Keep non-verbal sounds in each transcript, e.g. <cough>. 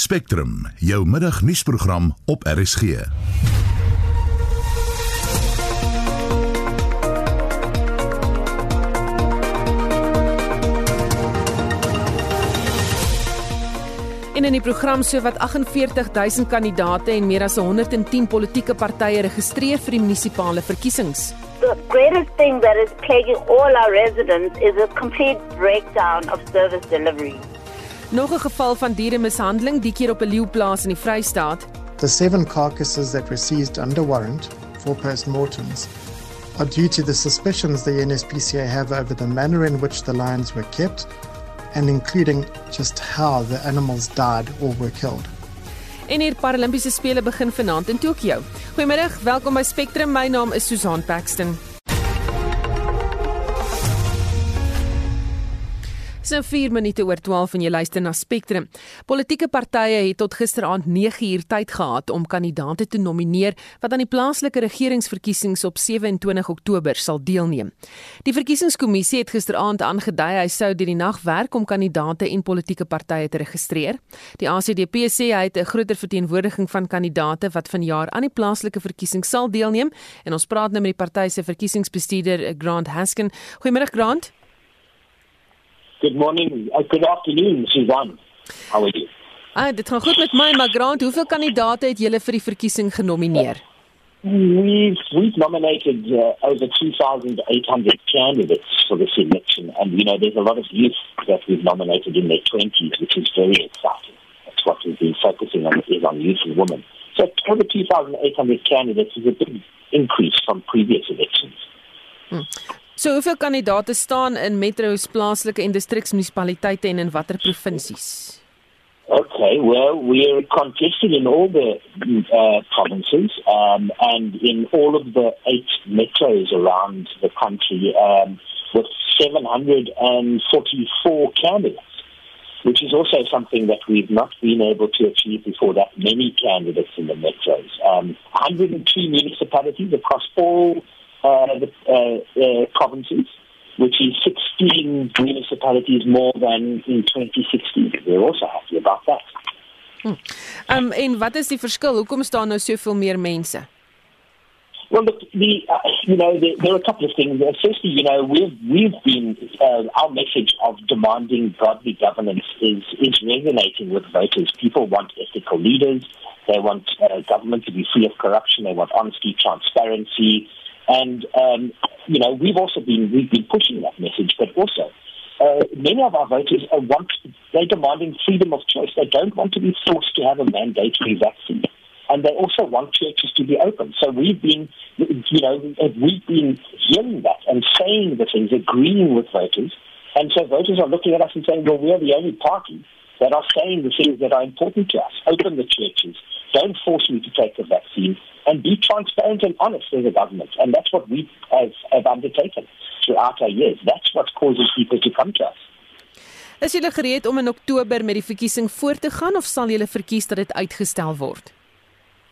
Spectrum, jou middagnuusprogram op RSG. En in die program so wat 48000 kandidate en meer as 110 politieke partye registreer vir die munisipale verkiesings. The greatest thing that is plaguing all our residents is a complete breakdown of service delivery. Nog 'n geval van dieremishandeling, die keer op 'n leeuplaas in die Vrystaat. The seven carcasses that were seized under warrant for postmortems are due to the suspicions the NSPCA have over the manner in which the lions were kept and including just how the animals died or were killed. En hier Paralimpiese spele begin vanaand in Tokio. Goeiemiddag, welkom by Spectrum. My naam is Susan Paxton. Dis 4 minute oor 12 en jy luister na Spectrum. Politieke partye het tot gisteraand 9 uur tyd gehad om kandidaate te nomineer wat aan die plaaslike regeringsverkiesings op 27 Oktober sal deelneem. Die verkiesingskommissie het gisteraand aangedui hy sou deur die nag werk om kandidaate en politieke partye te registreer. Die ACDP sê hy het 'n groter verteenwoordiging van kandidaate wat vanjaar aan die plaaslike verkiesing sal deelneem en ons praat nou met die party se verkiesingsbestuurder Grant Haskin. Goeiemôre Grant. Good morning. Uh, good afternoon, Susan. How are you? Ah, dit gaan goed met my, maar Grant, hoeveel kandidate het julle vir die verkiesing genomineer? We've we've nominated uh, over 2,800 candidates for this election, and you know there's a lot of youth that we've nominated in their 20s, which is very exciting. That's what we've been focusing on is on youth and women. So over 2,800 candidates is a big increase from previous elections. Hmm. So hoeveel kandidate staan in metro's plaaslike en distriksmunisipaliteite en in watter provinsies? Okay, well, we're contested in all the uh, provinces um, and in all of the eight metros around the country um, with 744 candidates, which is also something that we've not been able to achieve before that many candidates in the metros. Um, 102 municipalities across all the uh, uh, provinces, which is 16 municipalities more than in 2016. We're also happy about that. Hmm. Um, en wat is die verskil? Hoekom staan nou soveel meer mense? Well, look, the uh, you know the, there are a couple of things. Firstly, you know we've we've been uh, our message of demanding godly governance is is resonating with voters. People want ethical leaders. They want uh, government to be free of corruption. They want honesty, transparency. And um, you know, we've also been we've been pushing that message, but also uh, many of our voters are want they're demanding freedom of choice. They don't want to be forced to have a mandatory vaccine, and they also want churches to be open. So we've been, you know, we've been hearing that and saying the things, agreeing with voters, and so voters are looking at us and saying, well, we're the only party that are saying the things that are important to us. Open the churches. Don't force me to take the vaccine. And be transparent and honest as a government. And that's what we have, have undertaken throughout our years. That's what causes people to come to us. Is julle gereed om in Oktober met die verkiesing voort te gaan of sal julle verkies dat dit uitgestel word?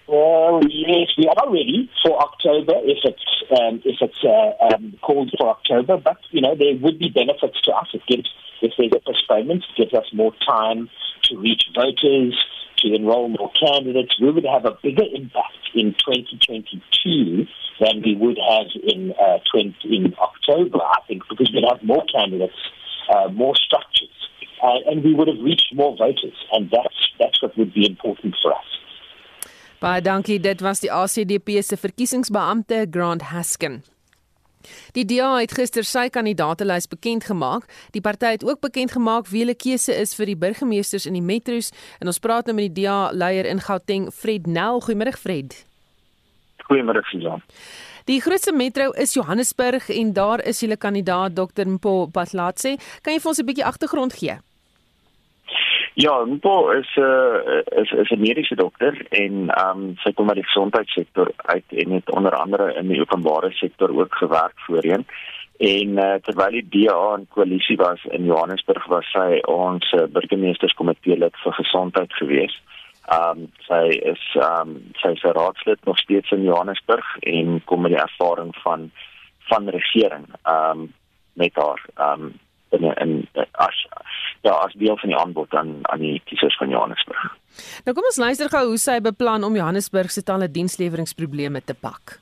Well, yes, we are ready for October if it's um, if it's uh, um, called for October. But you know, there would be benefits to us. It gives if there's a postponement, it gives us more time to reach voters, to enroll more candidates. We would have a bigger impact in 2022 than we would have in uh, 20, in October, I think, because we'd have more candidates, uh, more structures, uh, and we would have reached more voters, and that's that's what would be important for us. Baie dankie. Dit was die ACDP se verkiesingsbeampte Grant Haskin. Die DA het gister sy kandidaatelys bekend gemaak. Die party het ook bekend gemaak wie hulle keuse is vir die burgemeesters in die metros en ons praat nou met die DA leier in Gauteng, Fred Nel. Goeiemôre Fred. Goeiemôre Susan. Die grootste metro is Johannesburg en daar is julle kandidaat Dr Mpo Patlatse. Kan jy vir ons 'n bietjie agtergrond gee? Ja, Mpo is 'n uh, is is 'n mediese dokter en ehm um, sy kom uit die gesondheidssektor uit en het onder andere in die openbare sektor ook gewerk voorheen. En uh, terwyl die DA in koalisie was in Johannesburg was sy ons uh, burgemeesterskomitee lid vir gesondheid gewees. Ehm um, sy is ehm um, sy is raadslid nog steeds in Johannesburg en kom met die ervaring van van regering ehm um, met haar ehm um, in in as ja as deel van die aanbod aan aan die kiesers van Johannesburg. Nou kom ons luister gou hoe sy beplan om Johannesburg se talle diensleweringprobleme te pak.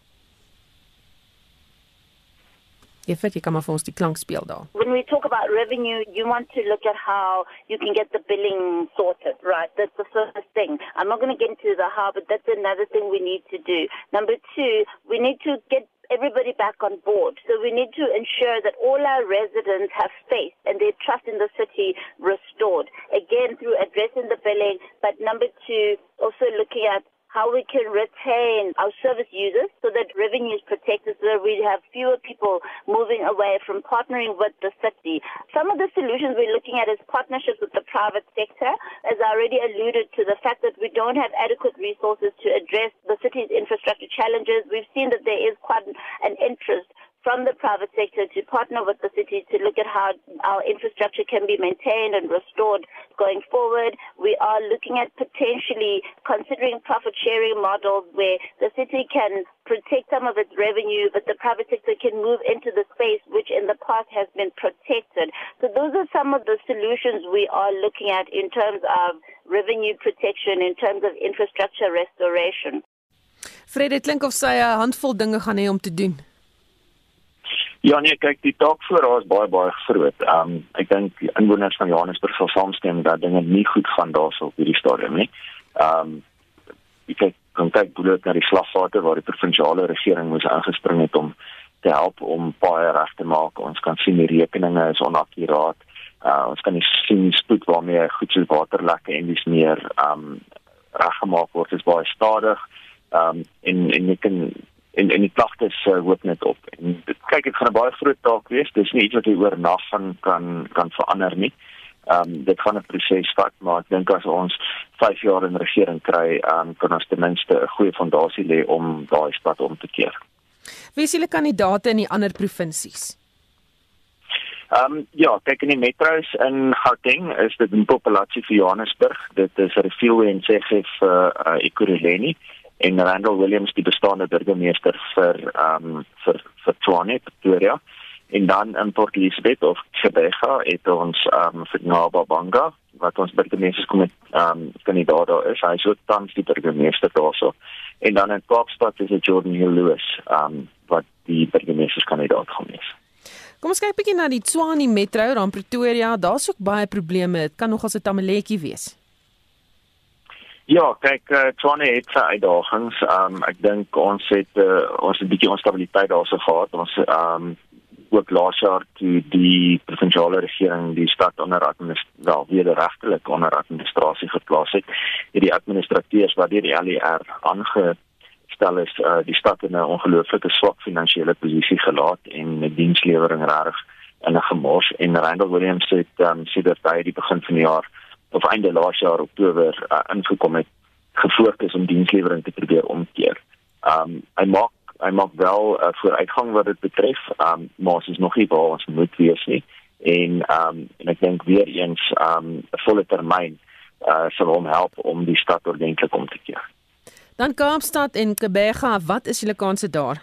Effet, jy kan maar vir ons die klank speel daar. When we talk about revenue, you want to look at how you can get the billing sorted, right? That's the first thing. I'm not going to get into the how, but that's another thing we need to do. Number two, we need to get everybody back on board. So we need to ensure that all our residents have faith and their trust in the city restored. Again, through addressing the billing, but number two, also looking at how we can retain our service users so that revenue is protected so that we have fewer people moving away from partnering with the city. Some of the solutions we're looking at is partnerships with the private sector. As I already alluded to the fact that we don't have adequate resources to address the city's infrastructure challenges, we've seen that there is quite an interest from the private sector to partner with the city to look at how our infrastructure can be maintained and restored going forward. We are looking at potentially considering profit sharing models where the city can protect some of its revenue, but the private sector can move into the space which in the past has been protected. So those are some of the solutions we are looking at in terms of revenue protection, in terms of infrastructure restoration. Fred, dit klink of sy 'n handvol dinge gaan hê om te doen. Ja nee, kyk, die taak voor haar is baie baie groot. Ehm um, ek dink inwoners van Johannesburg sal saamstem dat dinge nie goed gaan daarso op hierdie stadium nie. Ehm um, ek kyk kan kyk dit na die slagvater waar die provinsiale regering moes aangespring het om te help om baie reg te maak. Ons kan sien die rekeninge is onakkuraat. Uh, ons kan nie sien spoed waarmee goed soos waterlekke en dis meer ehm um, reggemaak word. Is baie stadig. Ehm um, en en jy kan en en die klagtes uh, hoop net op. En dit, kyk, dit gaan 'n baie groot taak wees. Dis nie iets wat jy oornag van kan kan verander nie. Ehm um, dit gaan 'n proses vat, maar ek dink as ons 5 jaar in regering kry, ehm um, kan ons ten minste 'n goeie fondasie lê om daai stad om te keer. Wie is julle kandidaate in die ander provinsies? Ehm um, ja, kyk in die metros in Gauteng is dit 'n populasie vir Johannesburg. Dit is Refiel en Segef vir uh, uh, Ekurhuleni en Randall Williams die bestaande burgemeester vir ehm um, vir vir Tshwane Pretoria. En dan in Port Elizabeth of Chebega het ons ehm um, Naba Banga wat ons burgemeester kom met ehm um, kandidaat daar is. Hy sou tans die burgemeester daarso. En dan in Kaapstad is dit Jordan Hill Lewis ehm um, wat die burgemeesterskandidaat gaan wees. Kom ons kyk bietjie na die Tshwane Metro, dan Pretoria, daar's ook baie probleme. Dit kan nog as 'n tamaletjie wees. Ja, kyk, uh, Tshwane het sy uitdagings. Um ek dink ons het uh, ons 'n bietjie onstabiliteit daarso gehad. Ons um ook laas jaar toe die provinsiale regering die stad onder administrasie wel wederregtelik onder administrasie geplaas het. Hierdie administrateurs wat deur die LER aangestel is, uh, die stad in 'n ongelooflike swak finansiële posisie gelaat en 'n dienslewering reg in 'n gemors en Randall Williams het um, sê dat by die begin van die jaar of einde laas jaar Oktober uh, ingekom het gefokus om dienslewering te probeer omkeer. Um hy maak hy maak wel uh, vooruitgang wat dit betref, um maar ons is nog nie waar ons moet wees nie. En um en ek dink weer eens um 'n volle termyn uh sal hom help om die stad ordentlik om te keer. Dan Kaapstad en Kebega, wat is julle kanse daar?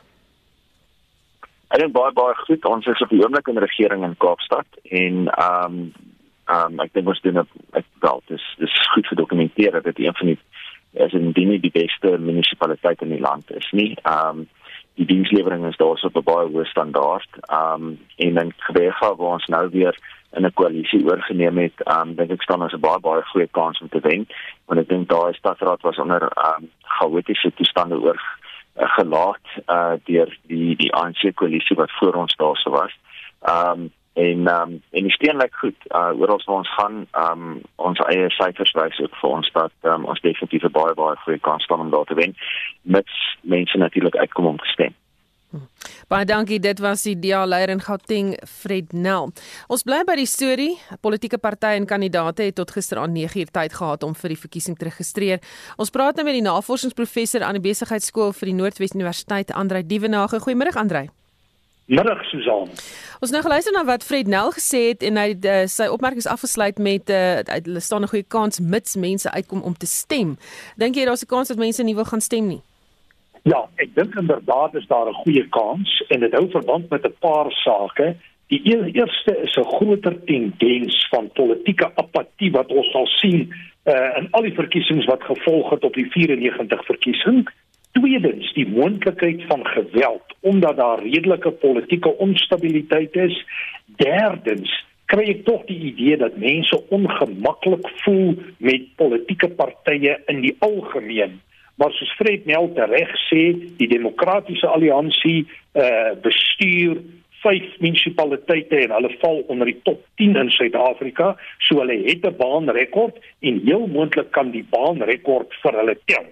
Ek dink baie baie goed. Ons is op die oomblik in regering in Kaapstad en um Ehm um, ek dink ons doen ek wel dis dis goed gedokumenteer dat dit een van die is in die nie die beste munisipaliteit in die land is nie. Ehm um, die dienslewering is daar op 'n baie hoë standaard. Ehm um, en dan Gebega waar ons nou weer in 'n koalisie oorgeneem het, ehm um, dink ek staan ons 'n baie baie goeie kans om te wen. Want ek dink daai stadsraad was onder ehm um, chaotiese toestande oor uh, gelaat uh deur die die ANC koalisie wat voor ons daarso was. Ehm um, en ehm um, en die steen lyk goed. Uh oral waar ons gaan, ehm um, ons eie syfers wys ook vir ons dat ehm um, ons definitief 'n baie baie goeie kans staan om daar te wen. Mits mense natuurlik uitkom om te stem. Baie dankie. Dit was die DA leier in Gauteng, Fred Nel. Ons bly by die storie. Politieke partye en kandidaate het tot gisteraand 9uur tyd gehad om vir die verkiesing te registreer. Ons praat nou met die navorsingsprofessor aan die Besigheidsskool vir die Noordwes Universiteit, Andrei Dievenage. Goeiemôre, Andrei. Middag Susan. Ons nou geluister na wat Fred Nel gesê het en hy uh, sy opmerkings afgesluit met uh, hulle staan 'n goeie kans mits mense uitkom om te stem. Dink jy daar's 'n kans dat mense nie wil gaan stem nie? Ja, ek dink inderdaad is daar 'n goeie kans en dit hou verband met 'n paar sake. Die eerste is 'n groter tendens van politieke apatie wat ons sal sien uh in al die verkiesings wat gevolg het op die 94 verkiesing. Tweedens, die moontlikheid van geweld omdat daar redelike politieke onstabiliteit is. Derdens, kry ek tog die idee dat mense ongemaklik voel met politieke partye in die algemeen. Maar soos Fred Nel reg sê, die demokratiese alliansie uh bestuur vyf munisipaliteite en hulle val onder die top 10 in Suid-Afrika, so hulle het 'n baanrekord en heel moontlik kan die baanrekord vir hulle tel.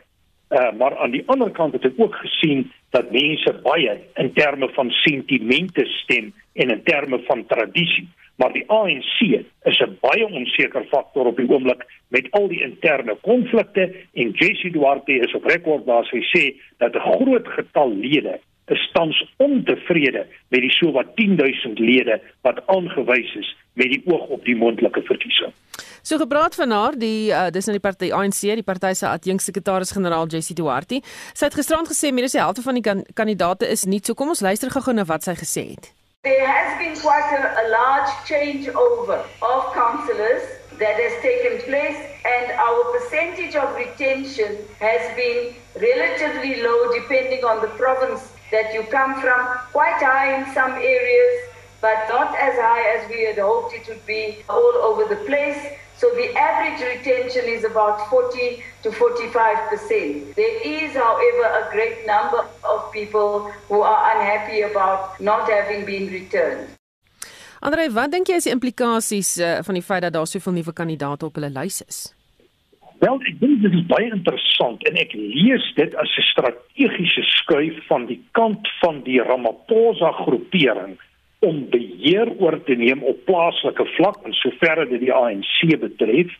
Uh, maar aan die ander kant het ek ook gesien dat mense baie in terme van sentimente stem en in terme van tradisie. Maar die ANC is 'n baie onseker faktor op die oomblik met al die interne konflikte en Jesse Duarte is op rekord waar hy sê dat 'n groot getal lede is tans ontevrede met die sowat 10000 lede wat aangewys is met die oog op die moontlike verkiesing. So gepraat van haar, die uh, dis nou die party ANC, die party se adjunksekretaris-generaal Jesse Duarte. Sy het gisterand gesê meer as die helfte van die kan kandidaate is nie. So kom ons luister gou-gou na wat sy gesê het. There has been quite a, a large changeover of councillors that has taken place and our percentage of retention has been relatively low depending on the province that you come from. Quite high in some areas, but not as high as we had hoped it would be all over the place. So the average retention is about 40 to 45 percent. There is, however, a great number of people who are unhappy about not having been returned. Andre, wat dink jy is die implikasies uh, van die feit dat daar soveel nuwe kandidaate op hulle lys is? Wel, ek dink dit is baie interessant en ek lees dit as 'n strategiese skuif van die kant van die Ramaphosa groepering om beheer oor te neem op plaaslike vlak en soverre dit die ANC betref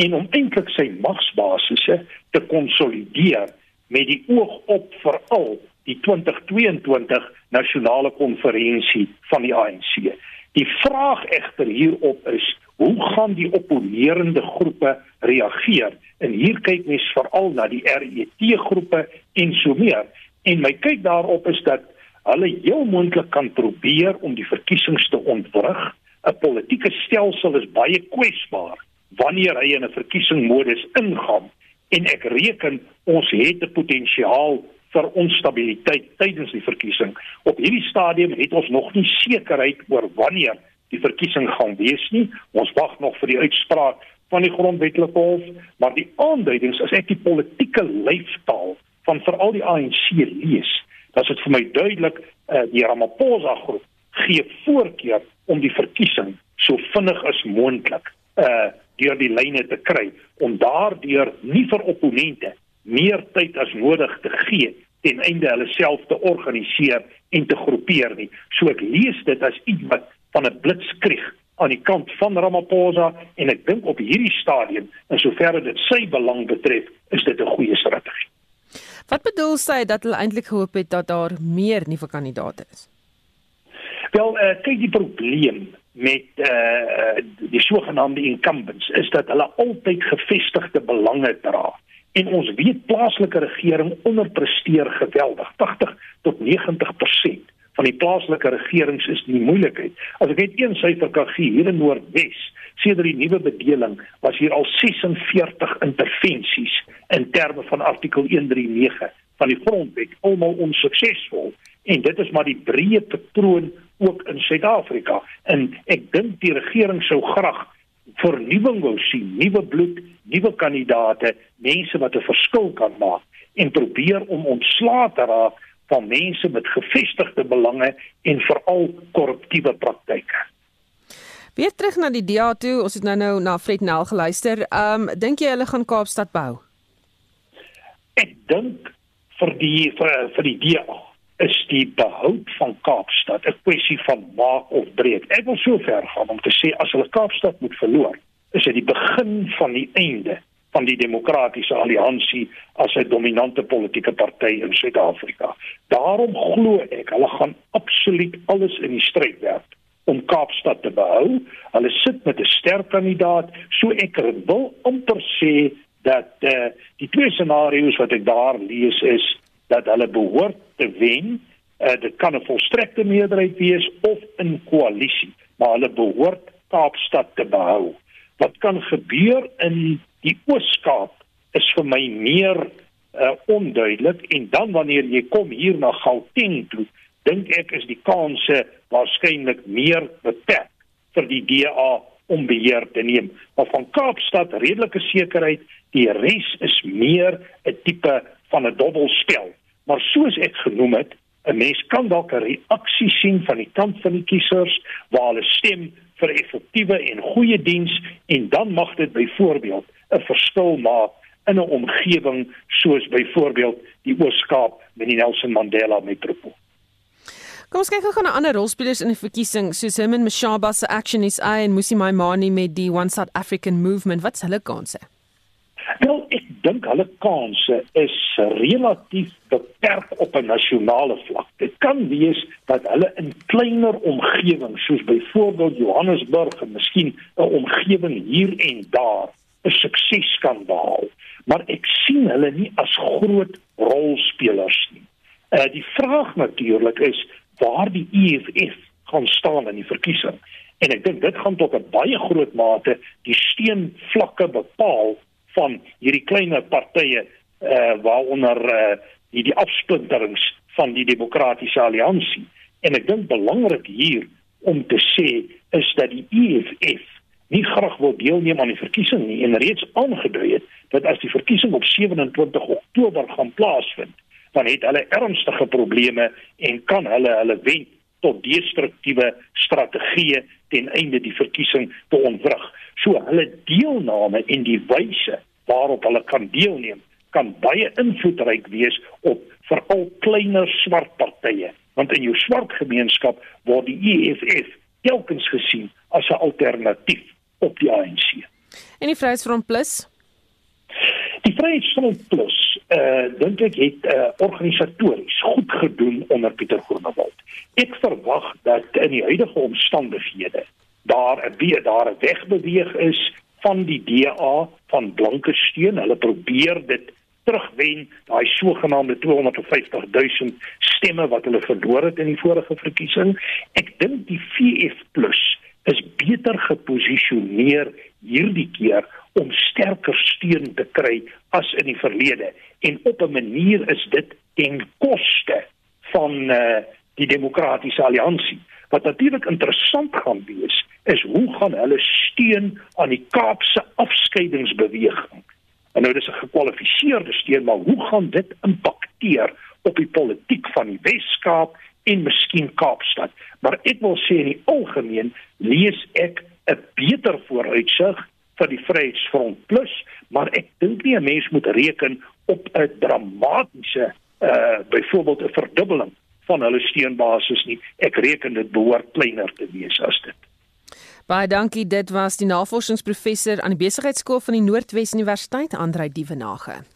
en om eintlik sy magsbasisse te konsolideer met die oog op veral die 2022 nasionale konferensie van die ANC. Die vraag egter hierop is, hoe gaan die opponerende groepe reageer? En hier kyk mens veral na die RET groepe en so meer. En my kyk daarop is dat hulle heel moontlik kan probeer om die verkiesings te ontwrig. 'n Politieke stelsel is baie kwesbaar wanneer hy in 'n verkiesingsmodus ingaan en ek reken ons het 'n potensiaal vir onstabiliteit tydens die verkiesing. Op hierdie stadium het ons nog nie sekerheid oor wanneer die verkiesing gaan wees nie. Ons wag nog vir die uitspraak van die grondwetlike hof, maar die aanduidings as ek die politieke leeftaal van veral die ANC lees, is dit vir my duidelik uh, die Ramaphosa groep gee voorkeur om die verkiesing so vinnig as moontlik uh deur die lyne te kry om daardeur nie vir opponente meer tyd as nodig te gee ten einde hulle self te organiseer en te groepeer nie. So ek lees dit as iets wat van 'n blitskrieg aan die kant van Ramaphosa en ek dink op hierdie stadium in soverre dit sy belang betref, is dit 'n goeie strategie. Wat bedoel sy dat hulle eintlik gehoop het dat daar meer nuwe kandidaate is? Wel, uh, kyk die probleem met uh, die sogenaamde incumbents is dat hulle altyd gevestigde belange dra. En ons weet plaaslike regering onderpresteer geweldig, 80 tot 90% van die plaaslike regerings is die moeilikheid. As ek net een syfer kan gee, hier in Noordwes, sedert die nuwe bedeling, was hier al 46 intervensies in terme van artikel 139 van die grondwet, almal onsuksesvol. En dit is maar die breë patroon ook in Suid-Afrika. En ek dink die regering sou graag vernuwing wou sien, nuwe bloed, nuwe kandidate, mense wat 'n verskil kan maak en probeer om ontslae te raak van mense met gevestigde belange en veral korruptiewe praktyke. Weer terug na die DA toe, ons het nou nou na Fred Nel geluister. Ehm um, dink jy hulle gaan Kaapstad bou? Ek dink vir die vir, vir die DA is die behoud van Kaapstad 'n kwessie van maak of breek. Ek wil so ver gaan om te sê as hulle Kaapstad moet verloor, is dit die begin van die einde van die demokratiese alliansie as 'n dominante politieke party in Suid-Afrika. Daarom glo ek hulle gaan absoluut alles in die stryd werp om Kaapstad te behou. Hulle sit met 'n sterk kandidaat, so ek wil amper sê dat uh, die twee scenario's wat ek daar lees is dat hulle behoort te wen. Uh, dit kan 'n volstrekte meerderheid wees of 'n koalisie, maar hulle behoort Kaapstad te behou. Wat kan gebeur in Die Oos-Kaap is vir my meer uh, onduidelik en dan wanneer jy kom hier na Gauteng toe, dink ek is die kanse waarskynlik meer beperk vir die DA om beheer te neem. Maar van Kaapstad redelike sekerheid, die res is meer 'n tipe van 'n dobbelspel. Maar soos ek genoem het, 'n mens kan dalk 'n reaksie sien van die kant van die kiesers waar hulle stem vir effektiewe en goeie diens en dan mag dit byvoorbeeld 'n verskil maak in 'n omgewing soos byvoorbeeld die Oos-Kaap met die Nelson Mandela metropool. Kom ons kyk gou na ander rolspelers in die verkiesing soos Herman Mashaba se Action SA en Musi Maimane met die One South African Movement. Wat's hulle kanse? Wel, ek dink hulle kanse is relatief beperk op 'n nasionale vlak. Dit kan wees dat hulle in kleiner omgewings soos byvoorbeeld Johannesburg en miskien 'n omgewing hier en daar 'n sukses kan behaal, maar ek sien hulle nie as groot rolspelers nie. Uh die vraag natuurlik is waar die EFF gaan staan in die verkiesing. En ek dink dit gaan tot 'n baie groot mate die steenvlakke bepaal van hierdie kleiner partye uh waaronder uh die afsplinterings van die demokratiese alliansie en ek dink belangrik hier om te sê is dat die EFF nie graag wil deelneem aan die verkiesing nie en reeds aangedui het dat as die verkiesing op 27 Oktober gaan plaasvind dan het hulle ernstige probleme en kan hulle hulle wend tot destruktiewe strategieë ten einde die verkiesing te ontwrig. So hulle deelname en die wyse waarop hulle kan deelneem kan baie invloedryk wees op veral kleiner swart partye want in jou swart gemeenskap word die EFF telkens gesien as 'n alternatief op die ANC. En die Vryheidsfront Plus? Die Vryheidsfront Plus, uh, dink ek het uh, organisatories goed gedoen onder Pieter Groenewald. Ek verwag dat in die huidige omstandighede daar 'n weer daar 'n wegbeweeg is van die DA van blanke steun. Hulle probeer dit terugwen, daai sogenaamde 250 000 stemme wat hulle verloor het in die vorige verkiesing. Ek dink die VF+ is beter geposisioneer hierdie keer om sterker steun te kry as in die verlede en op 'n manier is dit ten koste van uh, die demokratiese alliansie wat natuurlik interessant gaan wees is hoe gaan hulle steun aan die Kaapse afskeidingsbeweging. En nou dis 'n gekwalifiseerde steun, maar hoe gaan dit impakteer op die politiek van die Wes-Kaap en miskien Kaapstad? Maar ek wil sê in die algemeen lees ek 'n beter vooruitsig vir die Vryheidsfront Plus, maar ek dink nie 'n mens moet reken op 'n dramatiese uh byvoorbeeld 'n verdubbeling van hulle steunbasis nie. Ek reken dit behoort kleiner te wees as dit. Baie dankie. Dit was die navorsingsprofessor aan die Besigheidsskool van die Noordwes Universiteit, Andrei Dievenage.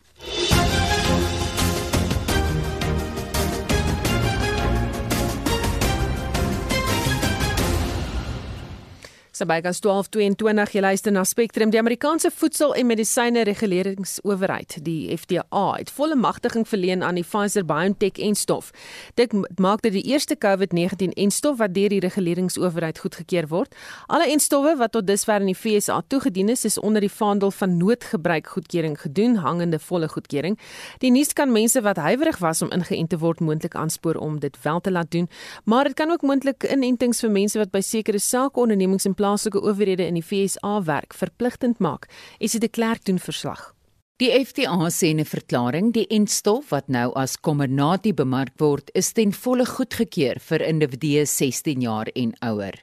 So bykans 12:22 jy luister na Spectrum. Die Amerikaanse Voedsel- en Medisyne Reguleringsowerheid, die FDA, het volle magtiging verleen aan die Pfizer-BioNTech-enstof. Dit maak dit die eerste COVID-19-enstof wat deur die reguleringsowerheid goedgekeur word. Alle enstowwe wat tot dusver in die VSA toegedien is, is onder die vaandel van noodgebruik goedkeuring gedoen, hangende volle goedkeuring. Die nuus kan mense wat huiwerig was om ingeënt te word moontlik aanspoor om dit wel te laat doen, maar dit kan ook moontlik inentings vir mense wat by sekere sakeondernemings in plaaslike owerhede in die FSA werk verpligtend maak. Is dit 'n klerk doen verslag? Die FDA sê in 'n verklaring die enstof wat nou as Comirnaty bemark word, is ten volle goedgekeur vir individue 16 jaar en ouer.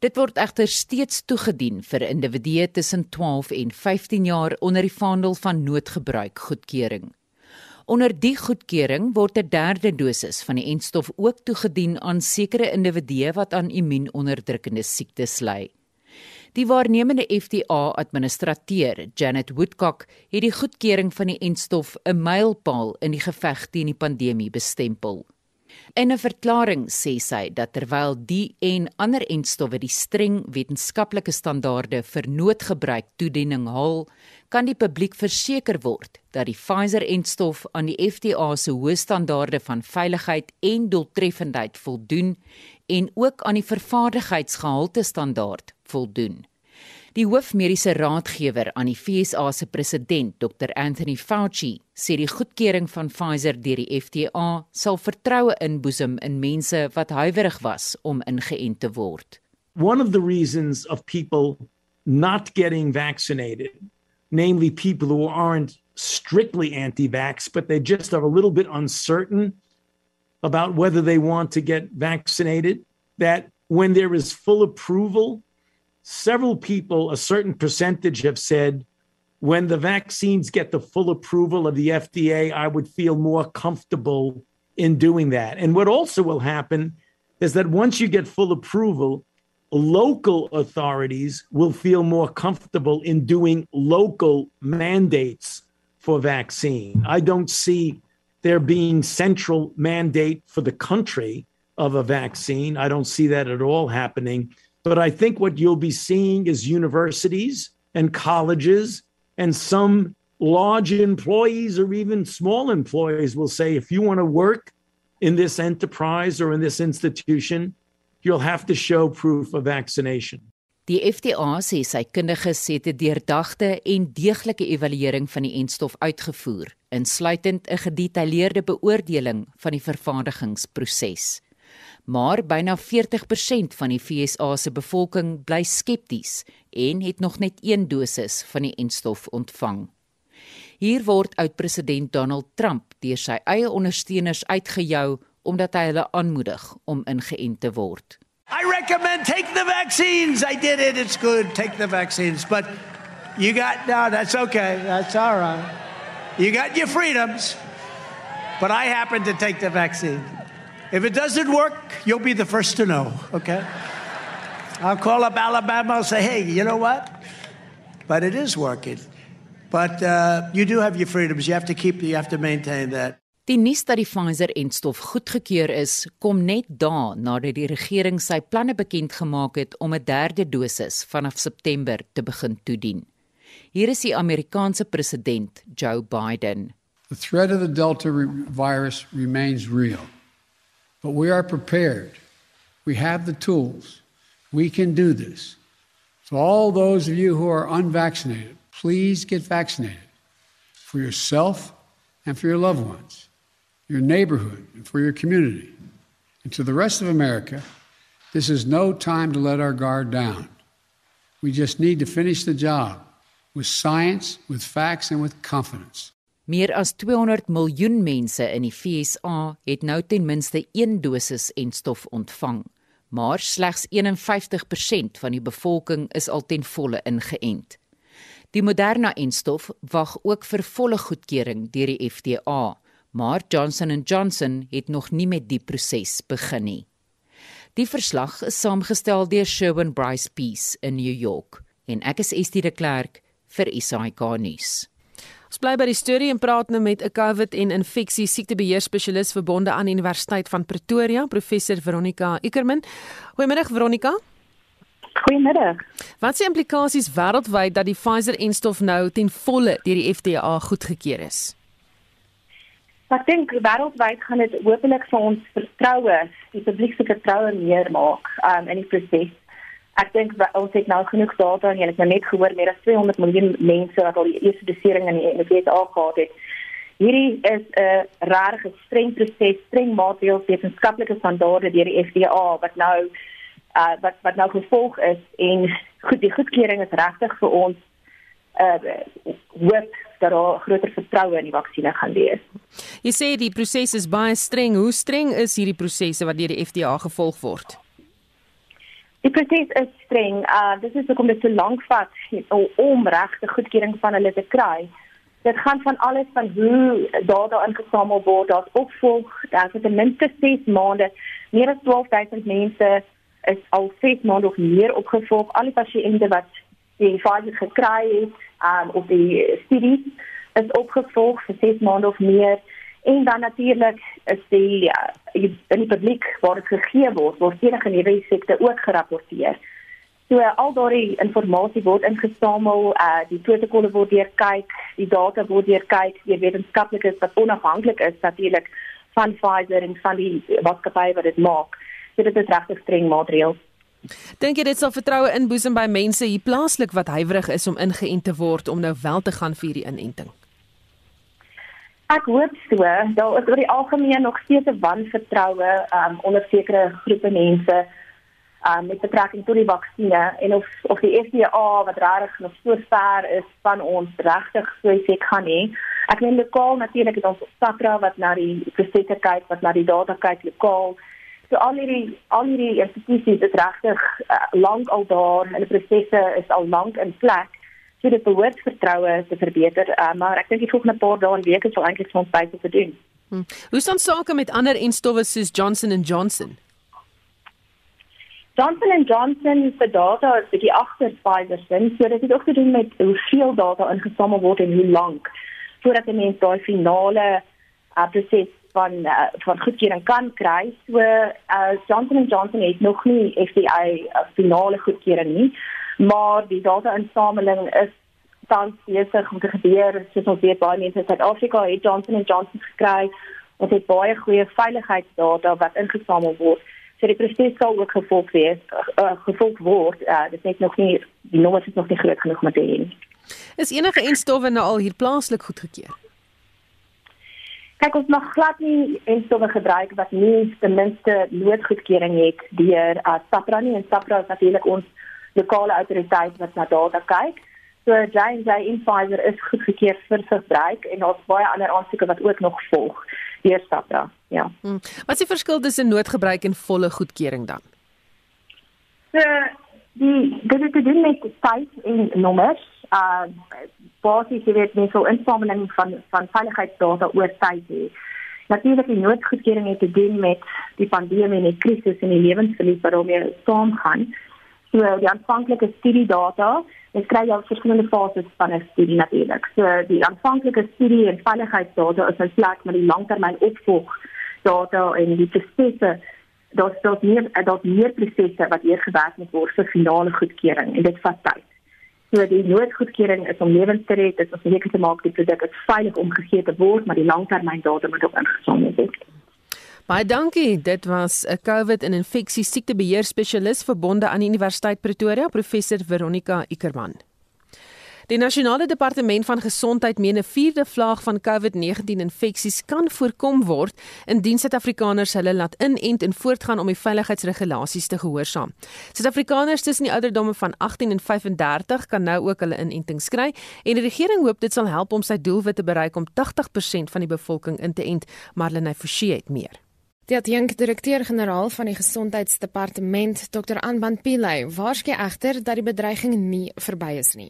Dit word egter steeds toegedien vir individue tussen 12 en 15 jaar onder die vaandel van noodgebruik goedkeuring. Onder die goedkeuring word 'n derde dosis van die enstof ook toegedien aan sekere individue wat aan immuunonderdrukkende siektes ly. Die waarnemende FDA-administrateur, Janet Woodcock, het die goedkeuring van die enstof 'n mylpaal in die geveg teen die pandemie bestempel. In 'n verklaring sê sy dat terwyl die en ander enstowwe die streng wetenskaplike standaarde vir noodgebruik toediening haal, kan die publiek verseker word dat die Pfizer-enstof aan die FDA se hoë standaarde van veiligheid en doeltreffendheid voldoen en ook aan die vervaardigheidsgehalte standaard voldoen. Die hoofmediese raadgewer aan die FSA se president, Dr Anthony Fauci, sê die goedkeuring van Pfizer deur die FDA sal vertroue inboesem in mense wat huiwerig was om ingeënt te word. One of the reasons of people not getting vaccinated, namely people who aren't strictly anti-vax but they just are a little bit uncertain about whether they want to get vaccinated, that when there is full approval several people, a certain percentage, have said when the vaccines get the full approval of the FDA, I would feel more comfortable in doing that. And what also will happen is that once you get full approval, local authorities will feel more comfortable in doing local mandates for vaccine. I don't see there being central mandate for the country of a vaccine. I don't see that at all happening. But I think what you'll be seeing is universities and colleges and some large employees or even small employees will say if you want to work in this enterprise or in this institution, you'll have to show proof of vaccination. Die FDA sê sy kundiges het 'n deurdagte en deeglike evaluering van die enstof uitgevoer, insluitend 'n gedetailleerde beoordeling van die vervaardigingsproses maar byna 40% van die FSA se bevolking bly skepties en het nog net een dosis van die enstof ontvang. Hier word oud-president Donald Trump deur sy eie ondersteuners uitgejou omdat hy hulle aanmoedig om ingeënt te word. I recommend take the vaccines. I did it. It's good. Take the vaccines. But you got no, that's okay. That's all right. You got your freedoms. But I happen to take the vaccine. If it doesn't work, you'll be the first to know, okay? I'll call up Alabama and say, hey, you know what? But it is working. But uh, you do have your freedoms. You have to keep, you have to maintain that. Die nuus dat die Pfizer-enstof goedgekeur is, kom net dae nadat die regering sy planne bekend gemaak het om 'n derde dosis vanaf September te begin toedien. Hier is die Amerikaanse president, Joe Biden. The threat of the Delta virus remains real. But we are prepared. We have the tools. We can do this. So, all those of you who are unvaccinated, please get vaccinated for yourself and for your loved ones, your neighborhood, and for your community. And to the rest of America, this is no time to let our guard down. We just need to finish the job with science, with facts, and with confidence. Meer as 200 miljoen mense in die FSA het nou ten minste een dosis en stof ontvang, maar slegs 51% van die bevolking is al ten volle ingeënt. Die Moderna enstof wag ook vir volle goedkeuring deur die FDA, maar Johnson & Johnson het nog nie met die proses begin nie. Die verslag is saamgestel deur Sherwin Bryce Peace in New York en ek is Estie de Klerk vir SAK nuus. Ons bly by die storie en praat nou met 'n COVID en infeksie siektebeheer spesialis verbonde aan Universiteit van Pretoria, professor Veronica Ikerman. Goeiemiddag Veronica. Goeiemiddag. Wat se implikasies wêreldwyd dat die Pfizer-enstof nou ten volle deur die FDA goedgekeur is? Ek dink wêreldwyd gaan dit hopelik vir ons vertroue, die publiek se vertroue meer maak um, in die proses ek dink ons het nou genoeg data en jy het nou net gehoor meer as 200 miljoen mense wat al die eerste dosering in die VS gehad het. Hierdie is 'n regtig streng proses, streng maatreëls, wetenskaplike standaarde deur die FDA wat nou uh wat wat nou gevolg is en goed die goedkeuring is regtig vir ons uh hoop dat daar groter vertroue in die vaksinne gaan wees. Jy sê die proses is baie streng. Hoe streng is hierdie prosesse wat deur die FDA gevolg word? Die proses is streng. Uh dis is hoekom dit so lank vat om regte goedkeuring van hulle te kry. Dit gaan van alles van hoe data ingesamel word, daar's opvolg, daar's ten minste 6 maande, meer as 12000 mense is al 6 maande of meer opgevolg. Al die pasiënte wat die fase gekry het, um op die studie is opgevolg vir 6 maande of meer. En dan natuurlik is die uh, in die publiek waar dit gegee word, word enige nuwe effekte ook gerapporteer. So al daardie inligting word ingesamel, uh, die protokolle word deurkyk, die data word deurkyk, die wetenskaplikes wat onafhanklik is natuurlik van Pfizer en van die maatskappye wat dit maak. So dit is regtig streng maatreëls. Dink jy dit sal vertroue inboesem by mense hier plaaslik wat huiwerig is om ingeënt te word om nou wel te gaan vir die inenting? Ek hoop so. Daar is oor die algemeen nog steeds 'n wanvertroue um, onder sekere groepe mense um, met betrekking tot die vaksines en of of die FDA wat regtig nog so ver is van ons regtig so sê kan nie. Ek meen lokaal natuurlik het ons SAPRA wat na die prosesse kyk, wat na die data kyk lokaal. So al hierdie al hierdie institusies is regtig uh, lank al daar en die prosesse is al lank in plek so dit behoort vertroue te verbeter, uh, maar ek dink die volgende paar dae en weke sal eintlik ons baie te doen. Hmm. Hoe staan sake met ander enstowwe soos Johnson & Johnson? Johnson & Johnson se data is bietjie agter Pfizer se, so dit het ook te doen met hoeveel data ingesamel word en hoe lank voordat 'n mens daai finale uh, proses van uh, van goedkeuring kan kry. So uh, Johnson & Johnson het nog nie FDA uh, finale goedkeuring nie maar die data-insameling is tans besig om te gebeur. Soos ons weet, baie mense in Suid-Afrika het Johnson & Johnson gekry. Ons het baie goeie veiligheidsdata wat ingesamel word. So die proses sal ook gevolg wees, uh, gevolg word. Uh, dit is nog nie die nommers is nog nie groot genoeg om te hê. Is enige enstowwe nou al hier plaaslik goedgekeur? Kyk ons mag glad nie enstowwe gebruik wat nie ten minste noodgoedkeuring het deur uh, SAPRA nie en SAPRA is natuurlik ons lokale autoriteit wat na data kyk. So J&J en Pfizer is goedgekeur vir verbruik en daar's baie ander aansoeke wat ook nog volg deur SAPRA. Ja. Hmm. Wat is die verskil tussen noodgebruik en volle goedkeuring dan? So die dit het te doen met tyd en nommers. Uh basies jy weet mens sou insameling van van veiligheidsdata oor tyd hê. Natuurlik die noodgoedkeuring het te doen met die pandemie en die krisis en die lewensverlies wat daarmee saamgaan. So die aanvanklike studiedata, jy kry jou verskillende fases van 'n studie natuurlik. So die aanvanklike studie en veiligheidsdata is 'n plek met die langtermyn opvolg data en die prosesse dat dit meer dat meer prosesse wat eers gewerk moet word vir finale goedkeuring en dit vat tyd. So die noodgoedkeuring is om lewens te red, dit is om seker te maak produk is veilig om gegee te word, maar die langtermyn data moet ook ingesamel word. Baie dankie. Dit was 'n COVID en infeksie siektebeheer spesialis verbonde aan die Universiteit Pretoria, professor Veronica Ikerman. Die nasionale departement van gesondheid meen 'n vierde vlaag van COVID-19 infeksies kan voorkom word indien Suid-Afrikaners hulle laat inent en voortgaan om die veiligheidsregulasies te gehoorsaam. Suid-Afrikaners tussen die ouderdomme van 18 en 35 kan nou ook hulle inentings kry en die regering hoop dit sal help om sy doelwit te bereik om 80% van die bevolking in te ent, Marlene Forsie het meer. Die adjunk direkteur-generaal van die gesondheidsdepartement, Dr. Anban Pillay, waarskei egter dat die bedreiging nie verby is nie.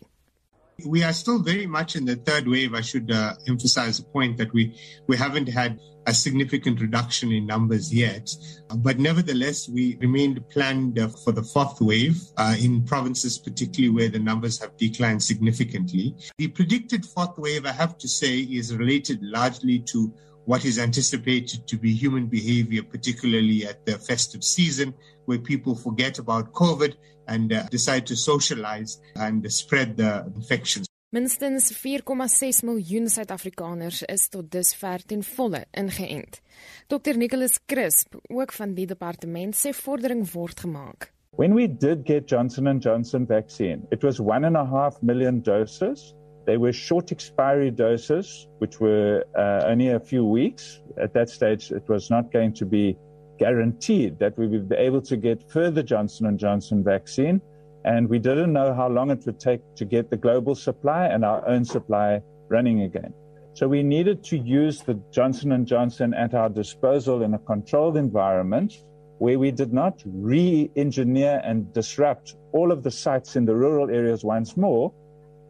We are still very much in the third wave. I should uh, emphasize the point that we we haven't had a significant reduction in numbers yet, but nevertheless, we remained planned uh, for the fourth wave uh, in provinces, particularly where the numbers have declined significantly. The predicted fourth wave, I have to say, is related largely to what is anticipated to be human behavior, particularly at the festive season, where people forget about COVID and uh, decide to socialize and spread the infections. Minstens 4,6 miljoen Suid-Afrikaners is tot dusver ten volle ingeënt. Dr Nicholas Crisp, ook van die departement, sê vordering word gemaak. When we did get Johnson & Johnson vaccine, it was 1.5 million doses. They were short expiry doses, which were uh, only a few weeks. At that stage, it was not going to be guaranteed that we would be able to get further Johnson and Johnson vaccine, and we didn't know how long it would take to get the global supply and our own supply running again. So we needed to use the Johnson and Johnson at our disposal in a controlled environment where we did not re-engineer and disrupt all of the sites in the rural areas once more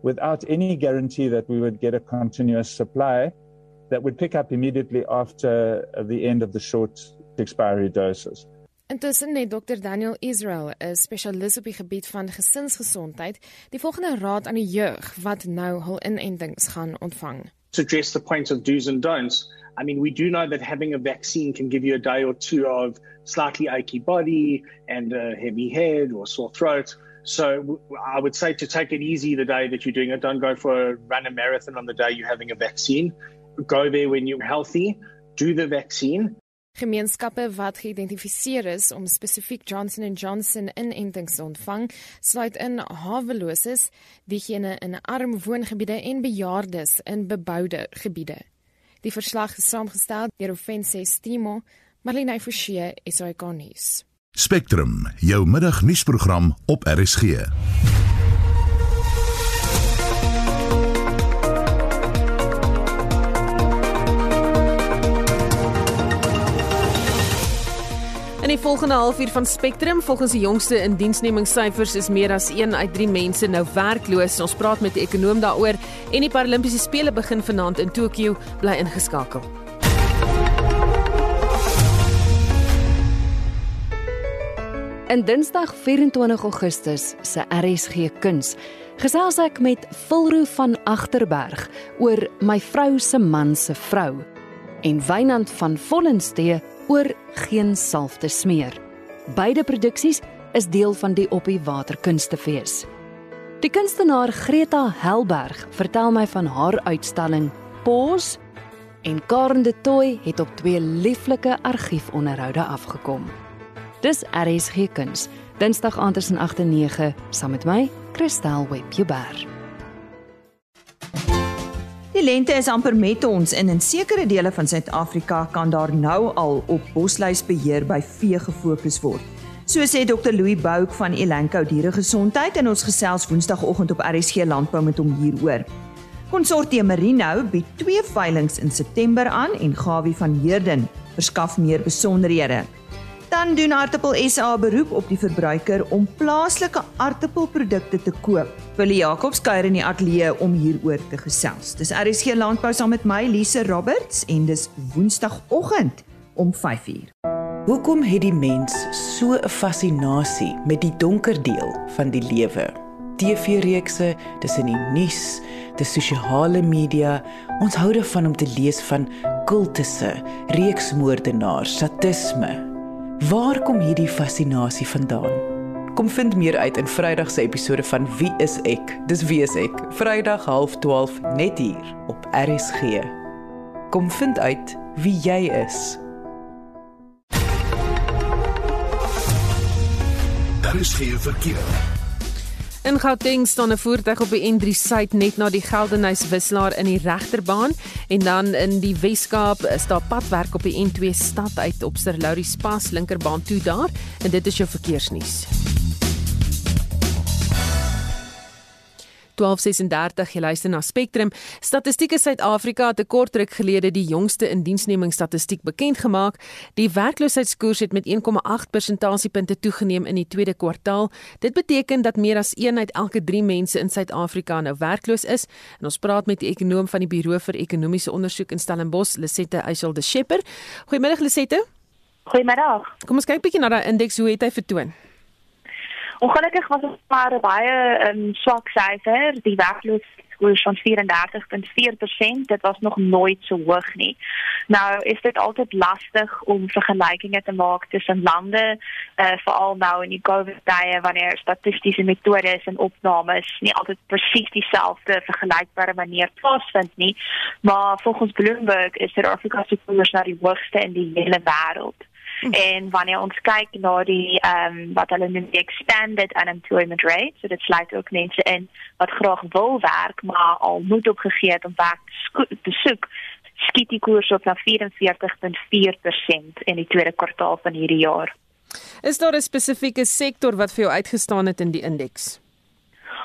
without any guarantee that we would get a continuous supply that would pick up immediately after uh, the end of the short expiry doses. Intussen het Dr Daniel Israel, 'n spesialis op die gebied van gesinsgesondheid, die volgende raad aan die jeug wat nou hul inentings gaan ontvang. To address the point of do's and don'ts, I mean, we do know that having a vaccine can give you a day or two of slightly achy body and a heavy head or sore throat. So I would say to take it easy the day that you're doing it. Don't go for a run a marathon on the day you're having a vaccine. Go there when you're healthy. Do the vaccine. Gemeenskappe wat geïdentifiseer is om spesifiek Johnson & Johnson inentings te ontvang, sluit in haweloses, diegene in arm woongebiede en bejaardes in beboude gebiede. Die verslag is saamgestel deur Offense Stimo, Marlene Forsie, SAK nuus. Spectrum, jou middagnuusprogram op RSG. In die volgende halfuur van Spectrum, volgens die jongste indiensnemingssyfers is meer as 1 uit 3 mense nou werkloos. Ons praat met 'n ekonoom daaroor en die Paralimpiese spele begin vanaand in Tokio, bly ingeskakel. In Dinsdag 24 Augustus se RSG Kuns gesels ek met Vilro van Agterberg oor my vrou se man se vrou en Wynand van Vollenstee oor geen salf te smeer. Beide produksies is deel van die Oppie Waterkunstefees. Die kunstenaar Greta Helberg vertel my van haar uitstalling Pause en Karen de Tooi het op twee lieflike argiefonderhoude afgekom. Dis RSG Kuns, Dinsdag aand tussen 8 en 9 saam met my, Christel Webber. Die lente is amper met ons en in sekere dele van Suid-Afrika kan daar nou al op bosluisbeheer by vee gefokus word. So sê Dr Louis Bouk van Elanco Dieregesondheid en ons gesels Woensdagoggend op RSG Landbou met hom hieroor. Konsortium Merino bied twee veilinge in September aan en Gawie van Heerden verskaf meer besonderhede. Dan doen Aartappel SA beroep op die verbruiker om plaaslike aartappelprodukte te koop. Willie Jacobs kuier in die ateljee om hieroor te gesels. Dis RSG Landbou saam met my Lise Roberts en dis Woensdagoggend om 5uur. Hoekom het die mens so 'n fascinasie met die donker deel van die lewe? TV-reekse, dis in die nuus, die sosiale media. Ons hou daarvan om te lees van kultusse, reeksmoordenaars, sadisme, Waar kom hierdie fascinasie vandaan? Kom vind meer uit in Vrydag se episode van Wie is ek? Dis Wie is ek? Vrydag 12:30 net hier op RSG. Kom vind uit wie jy is. Daar is geen verkeer. In Gauteng staan 'n voertuig op die N3 suid net na die Geldenhuys wisselaar in die regterbaan en dan in die Weskaap is daar padwerk op die N2 stad uit op Sir Laurie Spas linkerbaan toe daar en dit is jou verkeersnuus. 1236 jy luister na Spectrum. Statistieke Suid-Afrika het 'n kort ruk gelede die jongste indiensnemingsstatistiek bekend gemaak. Die werkloosheidskoers het met 1,8 persentasiepunte toegeneem in die tweede kwartaal. Dit beteken dat meer as 1 uit elke 3 mense in Suid-Afrika nou werkloos is. En ons praat met die ekonom van die Buro vir Ekonomiese Onderzoek in Stellenbosch, Lisette Eysel de Schepper. Goeiemiddag Lisette. Goeiemiddag. Kom ons kyk bietjie na daai indeks, hoe het hy vertoon? Ongelukkig was dit maar 'n baie um, swak syfer. Die werkloosheidskoers van 34.4%, dit was nog nooit so hoog nie. Nou is dit altyd lastig om vergelykings te maak tussen lande, uh, veral nou in die COVID-tye wanneer statistiese metodes en opnames nie altyd presies dieselfde vergelykbare manier plaasvind nie. Maar volgens Bloomberg is Suid-Afrika se koers na die hoogste in die hele wêreld. Hm. En wanneer ons kyk na die ehm um, wat hulle noem die expanded unemployment rate, so dit sluit ook mense in wat graag wil werk maar al moed opgegee het om werk te soek, skiet die koers op na 44.4% in die tweede kwartaal van hierdie jaar. Is daar 'n spesifieke sektor wat vir jou uitgestaan het in die indeks?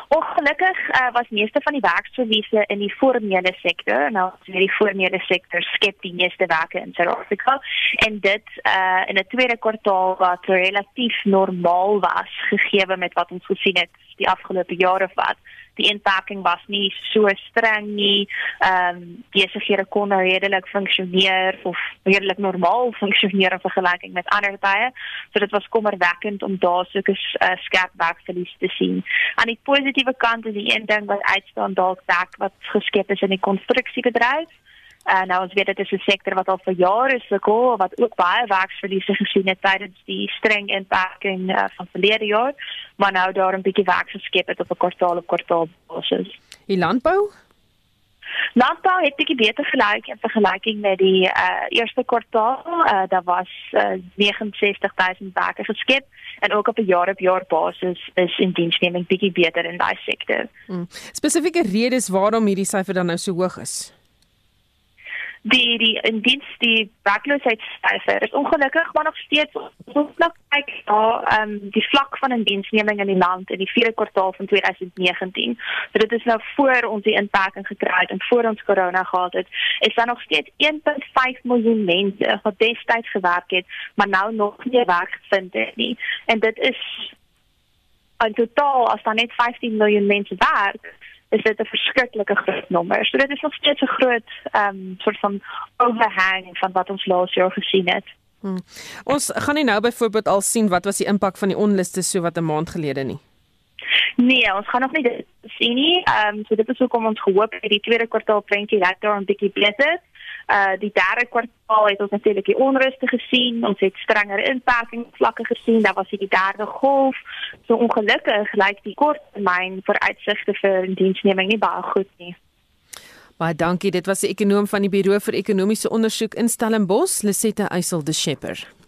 Ongelukkig uh, was meeste van die werksverliese in die formele sektor. Nou, die formele sektor skep die meeste werke in Suid-Afrika en dit uh, in 'n tweede kwartaal wat relatief normaal was gegee met wat ons gesien het die afgelope jare wat die inpakking was nie so streng nie. Ehm um, besighede kon nou redelik funksioneer of redelik normaal funksioneer in vergelyking met ander tye. So dit was kommerwekkend om daar so 'n uh, skerp werkverlies te sien. Aan die positiewe kant is die een ding wat uitstaan dalk dak wat geskep is in die konstruksiebedryf. En uh, nou ons weet dit is 'n sektor wat al vir jare sukkel, wat ook baie werksverliese gesien het tydens die streng inperking uh, van verlede jaar, maar nou daar 'n bietjie werk geskep het op 'n kwartaal op kwartaal basis. Die landbou Landbou het bietjie beter gelyk in vergelyking met die uh, eerste kwartaal. Uh, daar was uh, 69000 werke geskep en ook op 'n jaar-op-jaar basis is indiensneming bietjie beter in daai sektor. Hmm. Spesifieke redes waarom hierdie syfer dan nou so hoog is? Die die in diens die werkloosheidssyfer is ongelukkig maar nog steeds vlak kyk na ehm die vlak van indiensneming in die land in die vierde kwartaal van 2019. So dit is nou voor ons die inperking gekry het en voor ons corona gehad het, is daar nog steeds 1.5 miljoen mense wat destyds gewerk het, maar nou nog nie werk vind nie. En dit is in totaal as dan net 15 miljoen mense werk is dit 'n verskriklike groot nommer. So dit is nog steeds 'n groot ehm um, soort van overhang van wat ons laas jaar gesien het. Hmm. Ons gaan nie nou byvoorbeeld al sien wat was die impak van die onluste so wat 'n maand gelede nie. Nee, ons gaan nog nie dit sien nie. Ehm um, so dit is hoekom ons gehoop het die tweede kwartaal prentjie lekker 'n bietjie beter. Uh die derde kwartaal het ons natuurlik die onruste gesien. Ons het strenger inperking vlakke gesien. Daar was die derde golf. So ongelukkig lyk die korttermyn vooruitsigte vir diensneming nie baie goed nie. Baie dankie. Dit was 'n ekonom van die Buro vir Ekonomiese Ondersoek in Stellenbosch, Lisette Eysel de Schepper.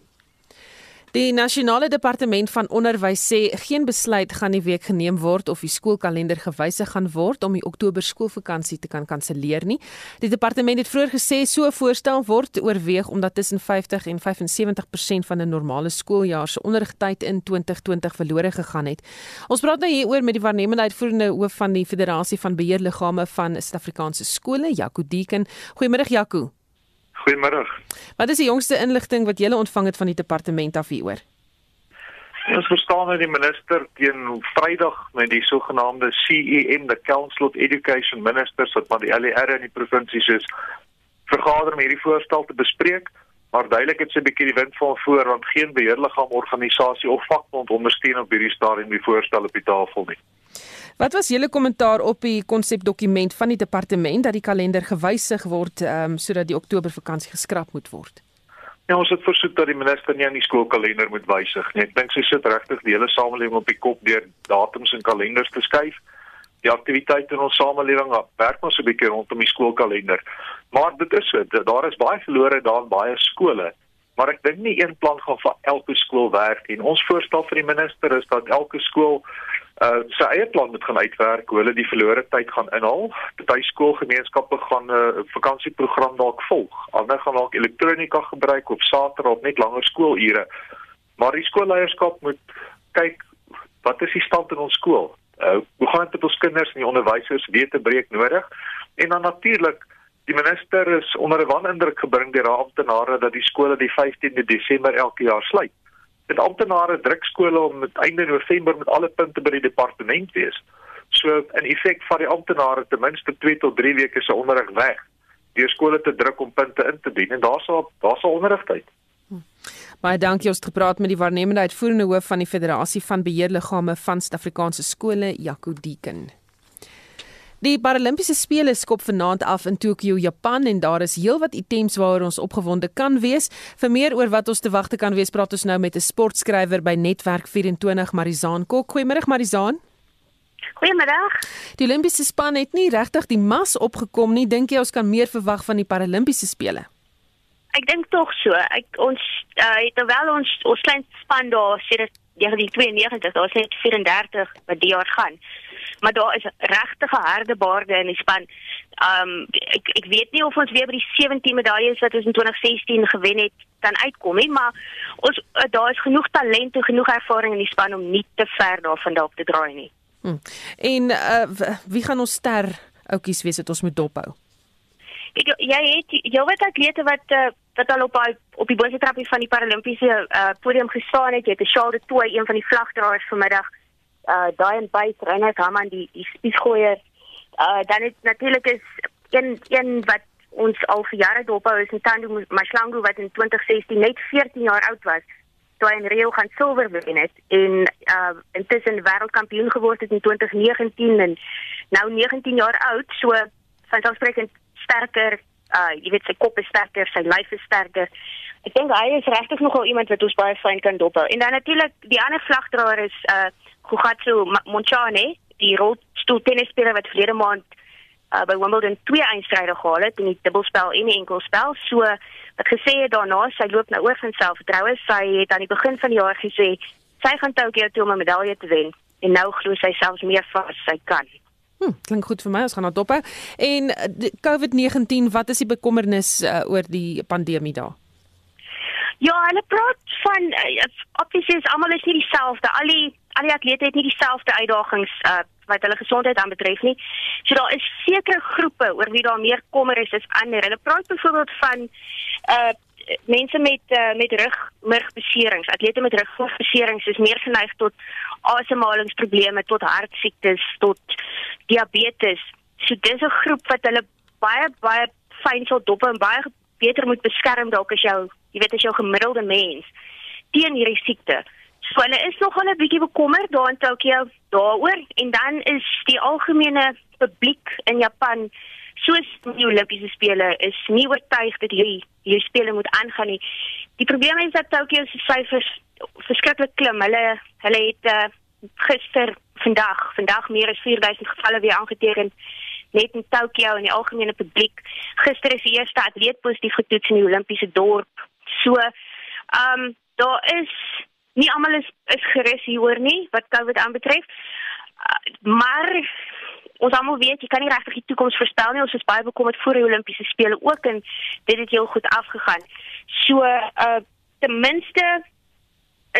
Die nasionale departement van onderwys sê geen besluit gaan die week geneem word of die skoolkalender gewysig gaan word om die Oktober skoolvakansie te kan kanselleer nie. Die departement het vroeër gesê so 'n voorstel word oorweeg omdat tussen 50 en 75% van 'n normale skooljaar se onderrigtyd in 2020 verlore gegaan het. Ons praat nou hier oor met die waarnemende uitvoerende hoof van die Federasie van Beheerliggame van Suid-Afrikaanse skole, Jaco Deeken. Goeiemôre Jaco. Goeiemôre. Wat is die jongste inligting wat jy ontvang het van die departement af hieroor? Ons verstaan dat die minister teen Vrydag met die sogenaamde CEM, the Council of Education Ministers wat maar die LER in die provinsies is, vergader om hierdie voorstel te bespreek, maar duidelik het sy 'n bietjie die wind van voor want geen beheerliggaam organisasie of vakbond ondersteun op hierdie stadium die voorstel op die tafel nie. Wat was julle kommentaar op die konsepdokument van die departement dat die kalender gewysig word um, sodat die Oktober vakansie geskraap moet word? Ja, ons het versoek dat die minister nie aan die skoolkalender moet wysig nie. Ek dink sy sit regtig die hele samelewing op die kop deur datums en kalenders te skuif. Die aktiwiteite in ons samelewing werk ons 'n bietjie rondom die skoolkalender. Maar dit is so, daar is baie verlore daar in baie skole. Maar ek dink nie een plan gaan vir elke skool werk nie. Ons voorstel vir die minister is dat elke skool uh sy eie plan moet gaan uitwerk hoe hulle die verlore tyd gaan inhaal. Party skoolgemeenskappe gaan 'n uh, vakansieprogram dalk volg. Ander gaan dalk elektronika gebruik op Saterdag of net langer skoolure. Maar die skoolleierskap moet kyk wat is die stand in ons skool? Uh hoe gaan dit met ons kinders en die onderwysers weet te breek nodig? En dan natuurlik die minister is onder 'n wanindruk gebring deur haar amptenare dat die skole die 15de Desember elke jaar sluit dit amptenare druk skole om met einde November met alle punte by die departement wees. So in effek van die amptenare ten minste 2 tot 3 weke se onderrig weg. Die skole te druk om punte in te dien en daarsal daarsal onderrigtyd. Hm. Baie dankie ons het gepraat met die waarnemende uitvoerende hoof van die Federasie van Beheerliggame van Suid-Afrikaanse skole, Jaco Deeken. Die Paralimpiese spele skop vanaand af in Tokio, Japan en daar is heelwat items waaroor ons opgewonde kan wees. Vir meer oor wat ons te wagte kan wees, praat ons nou met 'n sportskrywer by Netwerk 24, Marizaan Kok. Goeiemôre Marizaan. Goeiemiddag. Die Olimpiese span het nie regtig die mas opgekom nie. Dink jy ons kan meer verwag van die Paralimpiese spele? Ek dink tog so. Ek ons uh, het wel ons ons klein span daar sedert 1992, daar's net 34 wat die jaar gaan maar daar is regtig harde baarde in die span. Um ek ek weet nie of ons weer by die 17 medaljes wat ons in 2016 gewen het kan uitkom nie, maar ons uh, daar is genoeg talent en genoeg ervaring in die span om nie te ver daarvan dalk te draai nie. Hm. En uh, wie gaan ons ster oudjies wees wat ons moet dophou? Ek jy het jy weet atlete wat uh, wat al op op die boonste trappie van die paralimpiese uh, podium gestaan het. Jy het 'n Charles de Toey, een van die vlagdraers vanmiddag uh daai en by Renner Raman die die spiesgooier. Uh dan is natuurlik is een een wat ons al vir jare dophou is Ntando Mashlangu wat in 2016 net 14 jaar oud was. Toe in Rio gaan silwer wen het en uh intussen wêreldkampioen geword het in 2019 en nou 19 jaar oud, so vanselfsprekend sterker. Uh jy weet sy kop is sterker, sy lyf is sterker. Ek dink hy is regtig nogal iemand wat ons baie fyn kan dophou. En dan natuurlik die ander vlagdraer is uh Gugatsu Monchane, die rolstoel tennisspeler wat verlede maand uh, by Wimbledon twee eindstryde gehad het in die dubbelspel en die enkelspel. So wat gesê het daarna, sy loop nou oor van selfvertroue. Sy het aan die begin van die jaar gesê sy gaan Tokyo toe om 'n medalje te wen en nou glo sy selfs meer vas sy kan. Hm, klink goed vir my. Ons gaan na dop. En COVID-19, wat is die bekommernis uh, oor die pandemie daar? Ja, hulle praat van uh, obviously is almal is nie dieselfde. Al die al die atlete het nie dieselfde uitdagings uh, wat hulle gesondheid aanbetref nie. So daar is sekere groepe oor wie daar meer kommer is as ander. Hulle praat byvoorbeeld van uh mense met uh, met rugmurgbeserings, atlete met rugmurgbeserings is meer geneig tot asemhalingsprobleme, tot hartsiektes, tot diabetes. So dis 'n groep wat hulle baie baie fyn sal dop en baie beter moet beskerm dalk as jou, jy weet as jou gemiddelde mens teen hierdie siekte. So hulle is nog al 'n bietjie bekommerd daar in Tokyo daaroor en dan is die algemene publiek in Japan soos die Olimpiese spele is nie oortuig dat hierdie hierdie spele moet aangaan nie. Die probleem is dat Tokyo se syfers verskriklik klim. Hulle hulle het uh, gister vandag vandag meer as 4000 gevalle weer aangeteken net in Tokyo en die algemene publiek. Gister is die eerste atleet positief getoets in die Olimpiese dorp. So, ehm um, daar is nie almal is is gerus hieroor nie wat COVID aanbetref. Uh, maar ons almal weet jy kan nie regtig die toekoms voorspel nie. Ons is baie bekommerd voor die Olimpiese spele ook en dit het heel goed afgegaan. So uh ten minste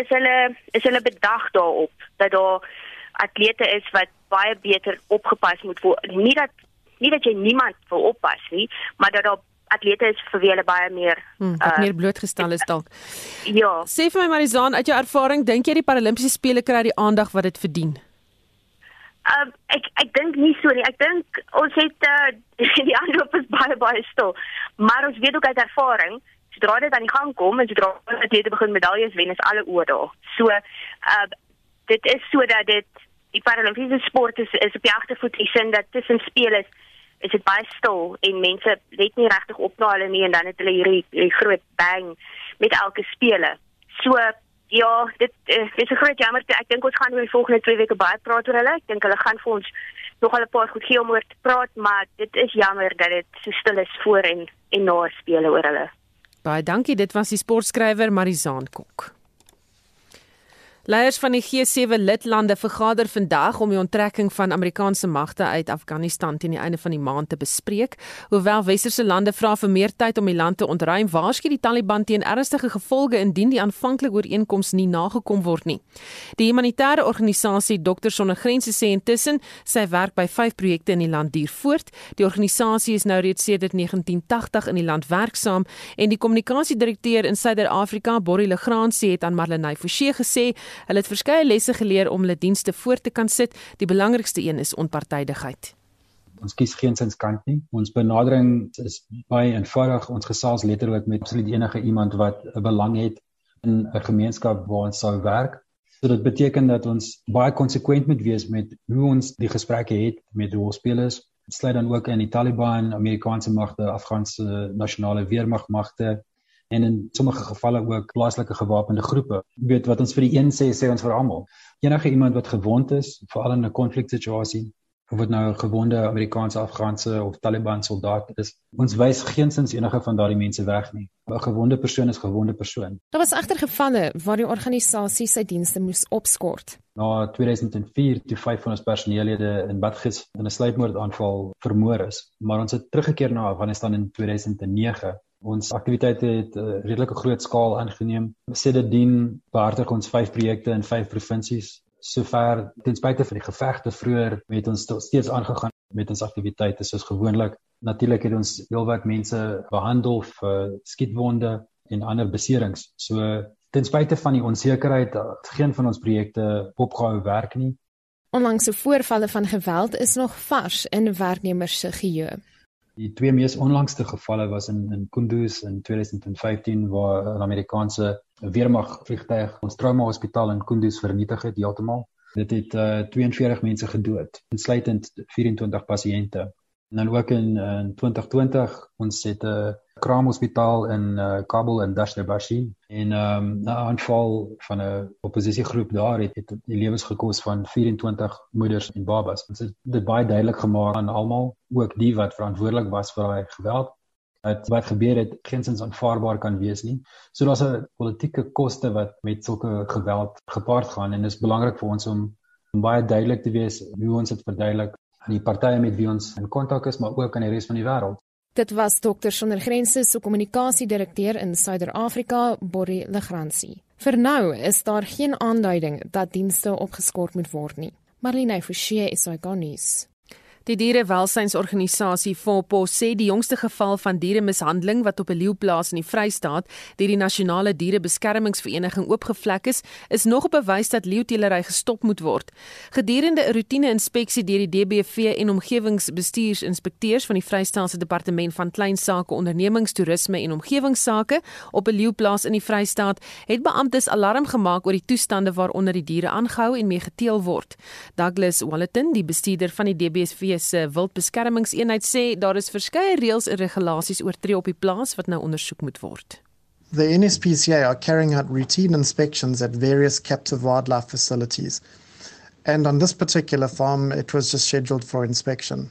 is hulle is hulle bedag daarop dat daar atlete is wat baie beter opgepas moet word. Nie dat nie dat jy niemand wil oppas nie, maar dat daar atlete is vir wie hulle baie meer hmm, uh, meer blootgestel is dalk. <laughs> Ja. Sê vir my Marizaan, uit jou ervaring, dink jy die Paralimpiese spele kry die aandag wat dit verdien? Um, ek ek dink nie so nie. Ek dink ons het uh, <laughs> die aanloop is baie baie stil. Maar ons weet ook uit ervaring, sodra dit aan die gang kom en sodra atlete begin medaljes wen, is alle oor daar. So, uh, dit is sodat dit die Paralimpiese sport is is op die agtervoet in sin dat tussen spele is is dit baie stil en mense let nie regtig op na hulle nie en dan het hulle hierdie hierdie groot bang met elke spele. So ja, dit uh, is 'n groot jammer. Ek dink ons gaan oor die volgende 2 weke baie praat oor hulle. Ek dink hulle gaan vir ons nog al 'n paar goed gee om oor te praat, maar dit is jammer dat dit so stil is voor en en na spele oor hulle. Baie dankie. Dit was die sportskrywer Marizaan Kok. Leiers van die G7 lidlande vergader vandag om die onttrekking van Amerikaanse magte uit Afghanistan teen die einde van die maand te bespreek. Hoewel westerse lande vra vir meer tyd om die land te ontruim, waarsku die Taliban teen ernstige gevolge indien die aanvanklike ooreenkoms nie nagekom word nie. Die humanitêre organisasie Dokters Sonder Grense sê intussen sy werk by 5 projekte in die land duur voort. Die organisasie is nou reeds sedert 1980 in die land werksaam en die kommunikasiedirekteur in Suider-Afrika, Borrie Legrand, sê het aan Marlenae Forsie gesê Hulle het verskeie lesse geleer om hulle dienste voort te kan sit. Die belangrikste een is onpartydigheid. Ons kies geen sinskant nie. Ons benadering is baie eenvoudig. Ons gesels letterlik met absoluut enige iemand wat 'n belang het in 'n gemeenskap waar ons sou werk. So dit beteken dat ons baie konsekwent moet wees met hoe ons die gesprekke het met rolspelers. Dit sluit dan ook in die Taliban, Amerikaanse magte, Afghaanse nasionale weermagmagte, en in sommige gevalle ook plaaslike gewapende groepe. Jy weet wat ons vir die een sê, sê ons vir almal. Enige iemand wat gewond is, veral in 'n konfliksituasie, of dit nou 'n gewonde Amerikaanse Afghaanse of Taliban soldaat is, ons wys geensins enige van daardie mense weg nie. 'n Gewonde persoon is gewonde persoon. Daar was egter gevalle waar die organisasie sy dienste moes opskort. Na 2004 toe vyf van ons personeellede in Badghis in 'n sluipmoordaanval vermoor is, maar ons het teruggekeer na Afghanistan in 2009 Ons aktiwiteite het 'n uh, redelike groot skaal aangeneem. Sedertdien behartig ons 5 projekte in 5 provinsies. Sover ten spyte van die gevegte vroeër met ons steeds aangegaan met ons aktiwiteite soos gewoonlik. Natuurlik het ons heelwat mense behandel vir skietwonde en ander beserings. So ten spyte van die onsekerheid dat geen van ons projekte opgehou werk nie. Onlangse voorvalle van geweld is nog vars in werknemers se geheue. Die twee mees onlangste gevalle was in in Kunduz in 2015 waar 'n Amerikaanse weermag vliegtuig ons trauma hospitaal in Kunduz vernietig het heeltemal. Dit het uh, 42 mense gedood, insluitend 24 pasiënte. En dan ook in in 2020 ons het 'n Kraam Hospitaal in uh, Kabul in Dashtabashi en ehm, 'n um, aanval van 'n oppositiegroep daar het, het die lewens gekos van 24 moeders en babas. Dit het dit baie duidelik gemaak aan almal, ook die wat verantwoordelik was vir daai geweld dat wat gebeur het geensins aanvaarbaar kan wees nie. So daar's 'n politieke koste wat met sulke geweld gepaard gaan en dit is belangrik vir ons om, om baie duidelik te wees hoe ons dit verduidelik aan die partye met wie ons in kontak is, maar ook aan die res van die wêreld. Dit was dokter Sonder Grense se kommunikasiedirekteur in Suider-Afrika, Borri Legrandsie. Vir nou is daar geen aanduiding dat dienste opgeskort moet word nie. Marlene Forsie is hy gaan nuus. Die dierewelsynsorganisasie FOPO sê die jongste geval van dieremishandeling wat op 'n leeuplaas in die Vrystaat deur die Nasionale Dierebeskermingsvereniging oopgevlek is, is nog 'n bewys dat leeuteelery gestop moet word. Gedurende 'n roetine-inspeksie deur die DBV en omgewingsbestuursinspekteurs van die Vrystaatse Departement van Klein Sake, Ondernemings, Toerisme en Omgewingsake op 'n leeuplaas in die Vrystaat, het beamptes alarm gemaak oor die toestande waaronder die diere aangehou en mee geteel word. Douglas Wallerton, die bestuurder van die DBV se wildbeskermingseenheid sê daar is verskeie reëls en regulasies oortree op die plaas wat nou ondersoek moet word. The NSPCA are carrying out routine inspections at various captive wildlife facilities. And on this particular farm, it was just scheduled for inspection.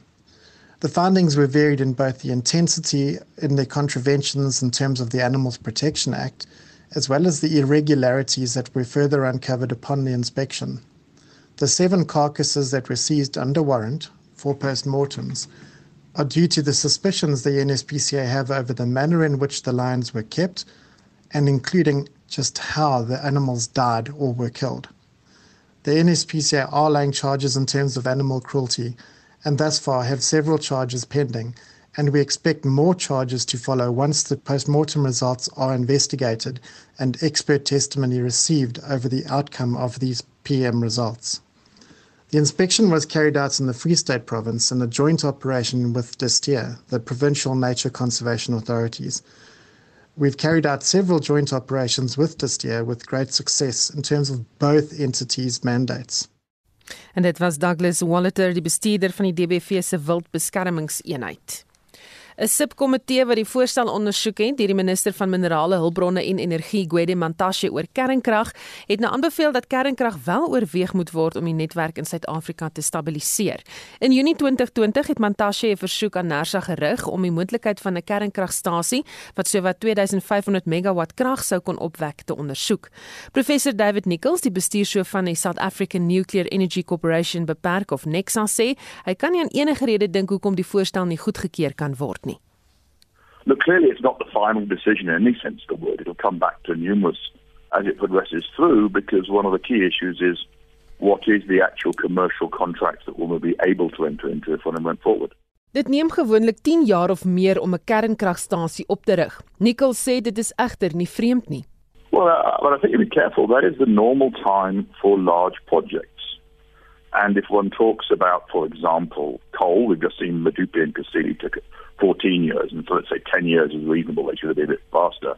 The findings were varied in both the intensity in the contraventions in terms of the Animals Protection Act, as well as the irregularities that were further uncovered upon the inspection. The seven carcasses that were seized under warrant for postmortems are due to the suspicions the NSPCA have over the manner in which the lions were kept and including just how the animals died or were killed. The NSPCA are laying charges in terms of animal cruelty and thus far have several charges pending and we expect more charges to follow once the postmortem results are investigated and expert testimony received over the outcome of these PM results. The inspection was carried out in the Free State province in a joint operation with DISTIA, the provincial nature conservation authorities. We've carried out several joint operations with DISTIA with great success in terms of both entities' mandates. En dit was Douglas Wallater, die bestuurder van die DBV se wildbeskermingseenheid. 'n Subkomitee wat die voorstel ondersoek het deur die minister van Minerale Hulpbronne en Energie, Gwede Mantashe oor kernkrag, het nou aanbeveel dat kernkrag wel oorweeg moet word om die netwerk in Suid-Afrika te stabiliseer. In Junie 2020 het Mantashe 'n versoek aan NERSA gerig om die moontlikheid van 'n kernkragstasie wat sowat 2500 megawatt krag sou kon opwek te ondersoek. Professor David Nichols, die bestuurshoof van die South African Nuclear Energy Corporation beperk of NEXA sê, hy kan nie aan enige rede dink hoekom die voorstel nie goedgekeur kan word Look, clearly it's not the final decision in any sense of the word. It'll come back to numerous as it progresses through because one of the key issues is what is the actual commercial contracts that we'll be able to enter into if one went forward. Dit neem gewoonlik 10 jaar of meer om 'n kernkragstasie op te rig. Nicol sê dit is egter nie vreemd nie. Well, uh, but I think you be careful. That is the normal time for large projects. And if one talks about, for example, coal, we've just seen Medupi and Cassini took it 14 years, and so let's say 10 years is reasonable. They should have been a bit faster.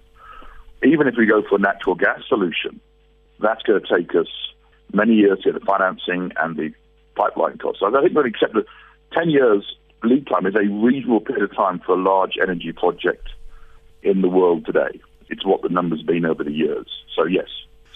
Even if we go for a natural gas solution, that's going to take us many years to get the financing and the pipeline costs. So I think we accept that 10 years lead time is a reasonable period of time for a large energy project in the world today. It's what the number's been over the years. So yes.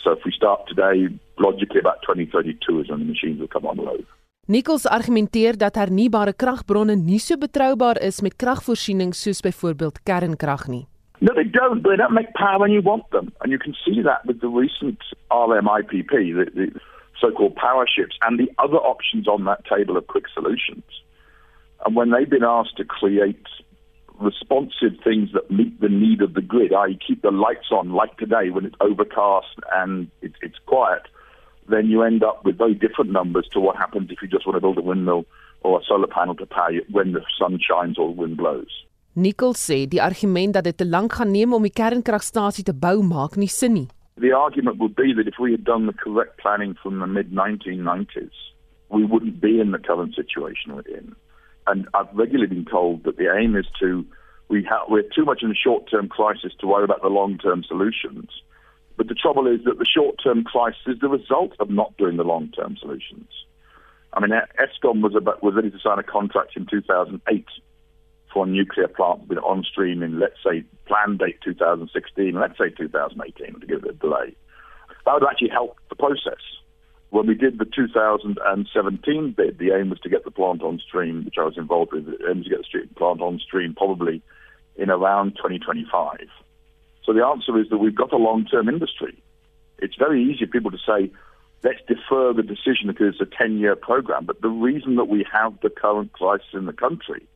So if we start today, logically about 2032 is when the machines will come on road. Nichols argumenteer dat hernubare kragbronne nie so betroubaar is met kragvoorsiening soos byvoorbeeld kernkrag nie. No, they don't. They don't make power when you want them. And you can see that with the recent RMIPP, the, the so-called power ships, and the other options on that table of quick solutions. And when they've been asked to create responsive things that meet the need of the grid, i.e. keep the lights on like today when it's overcast and it, it's quiet, then you end up with very different numbers to what happens if you just want to build a windmill or a solar panel to power you when the sun shines or the wind blows. Nichols sê die argument dat dit te lank gaan neem om die kernkragstasie te bou maak nie sin nie. The argument would be that if we had done the correct planning from the mid 1990s, we wouldn't be in the current situation we're in. And I've regularly been told that the aim is to we have we're too much in a short-term crisis to worry about the long-term solutions. But the trouble is that the short-term crisis is the result of not doing the long-term solutions. I mean, ESCOM was about was ready to sign a contract in 2008 for a nuclear plant with on stream in, let's say, planned date 2016, let's say 2018 to give it a delay. That would actually help the process. When we did the 2017 bid, the aim was to get the plant on stream, which I was involved with, the aim was to get the plant on stream probably in around 2025. So the answer is that we've got a long-term industry. It's very easy for people to say, let's defer the decision because it's a 10-year program. But the reason that we have the current crisis in the country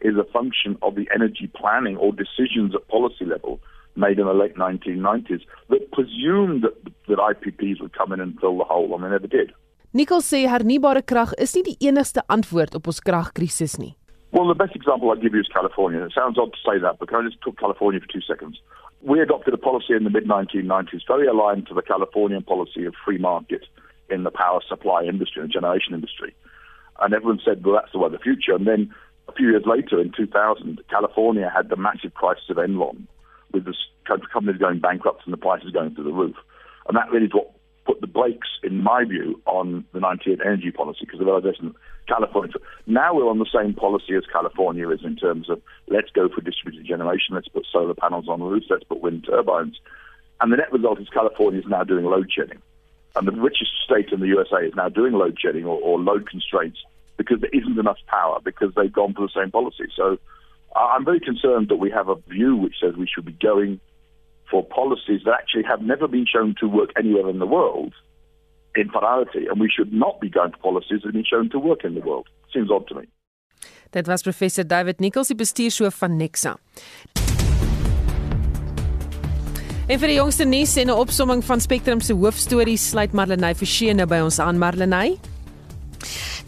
is a function of the energy planning or decisions at policy level made in the late 1990s that presumed that, that IPPs would come in and fill the hole, and they never did. Nicole sê hernubare krag is nie die enigste antwoord op ons kragkrisis nie. Well, the best example I'd give you is California. It sounds odd to say that, but can I just talk California for two seconds? We adopted a policy in the mid 1990s, very aligned to the Californian policy of free market in the power supply industry and generation industry. And everyone said, well, that's the way of the future. And then a few years later, in 2000, California had the massive crisis of Enron, with the companies going bankrupt and the prices going through the roof. And that really is what put the brakes, in my view, on the 98 energy policy because the realization California. Now we're on the same policy as California is in terms of let's go for distributed generation, let's put solar panels on roofs, let's put wind turbines. And the net result is California is now doing load shedding. And the richest state in the USA is now doing load shedding or, or load constraints because there isn't enough power because they've gone for the same policy. So I'm very concerned that we have a view which says we should be going for policies that actually have never been shown to work anywhere in the world in finality, and we should not be going for policies that have been shown to work in the world. Seems odd to me. Dit was professor David Nichols, die bestuurshoof van Nexa. En vir die jongste nuus en 'n opsomming van Spectrum se hoofstories sluit Marlenae Forsie nou by ons aan Marlenae.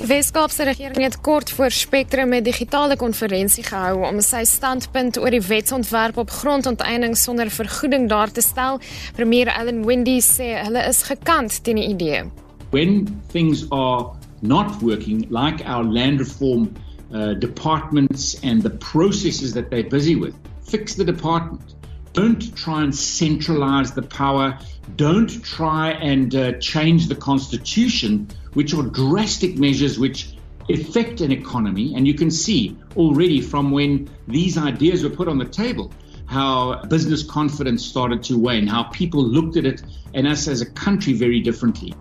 Die Weskaapse regering het kort voor Spectrum 'n digitale konferensie gehou om sy standpunt oor die wetsontwerp op grondonteiening sonder vergoeding daar te stel. Premier Ellen Wendy sê hulle is gekant teen die idee. When things are not working like our land reform uh, departments and the processes that they're busy with, fix the department. Don't try and centralize the power. Don't try and uh, change the constitution, which are drastic measures which affect an economy. And you can see already from when these ideas were put on the table how business confidence started to wane, how people looked at it and us as a country very differently.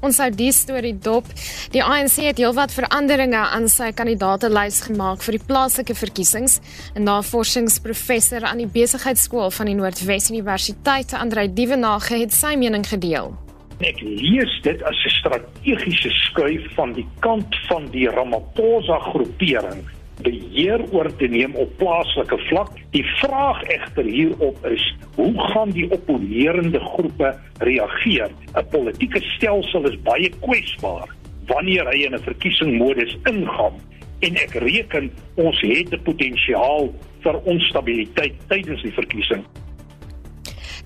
Ons hou die storie dop. Die ANC het heelwat veranderinge aan sy kandidaatelys gemaak vir die plaaslike verkiesings. 'n Navorsingsprofessor aan die Besigheidsskool van die Noordwes Universiteit, Andrei Dievenage, het sy mening gedeel. Ek lees dit as 'n strategiese skuif van die kant van die Ramaphosa groepering beheer oor te neem op plaaslike vlak. Die vraag egter hierop is, hoe gaan die opponerende groepe reageer? 'n Politieke stelsel is baie kwesbaar wanneer hy in 'n verkiesingsmodus ingaan en ek reken ons het 'n potensiaal vir onstabiliteit tydens die verkiesing.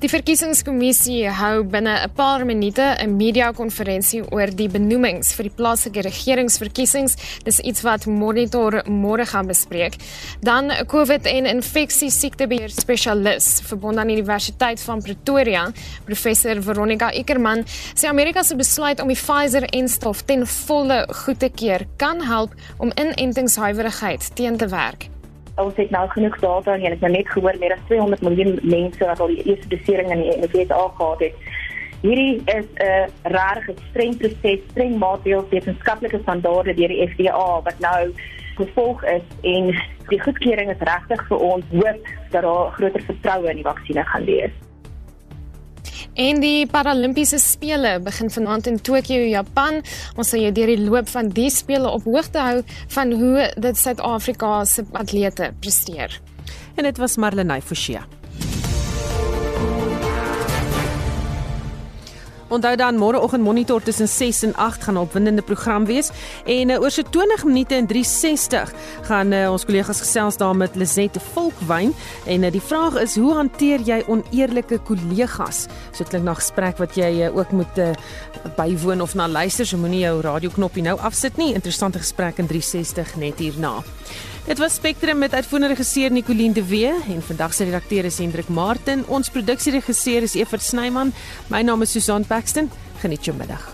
Die verkiesingskommissie hou binne 'n paar minute 'n media-konferensie oor die benoemings vir die plaaslike regeringsverkiesings. Dis iets wat Monitor môre gaan bespreek. Dan COVID en infeksie siektebeheer spesialis verbond aan die Universiteit van Pretoria, professor Veronica Ikerman, sê Amerika se besluit om die Pfizer-enstof ten volle goed te keur kan help om inentingshuiwerigheid teen te werk ons het nou genoeg data en jy het nou net gehoor meer as 200 miljoen mense wat al die eerste dosering in die NVS gehad het. Hierdie is 'n regtig streng proses, streng maatreëls, wetenskaplike standaarde deur die FDA wat nou gevolg is en die goedkeuring is regtig vir ons hoop dat daar groter vertroue in die vaksinne gaan wees. En die Paralimpiese spele begin vanaand in Tokio, Japan. Ons sal jou deur die loop van die spele op hoogte hou van hoe dit Suid-Afrika se atlete presteer. En dit was Marlenae Forsie. Onthou dan môreoggend monitor tussen 6 en 8 gaan 'n opwindende program wees en uh, oor so 20 minute en 360 gaan uh, ons kollegas gesels daar met Lizette Volkwyn en uh, die vraag is hoe hanteer jy oneerlike kollegas? So klink na gesprek wat jy uh, ook moet uh, bywoon of na luister, so moenie jou radioknoppie nou afsit nie. Interessante gesprek in 360 net hierna. Dit was Spectrum met uitvoerende regisseur Nicoline de Wee en vandag se redakteur is Hendrik Martin. Ons produksieregisseur is Evert Snyman. My naam is Susan Paxton. Geniet jou middag.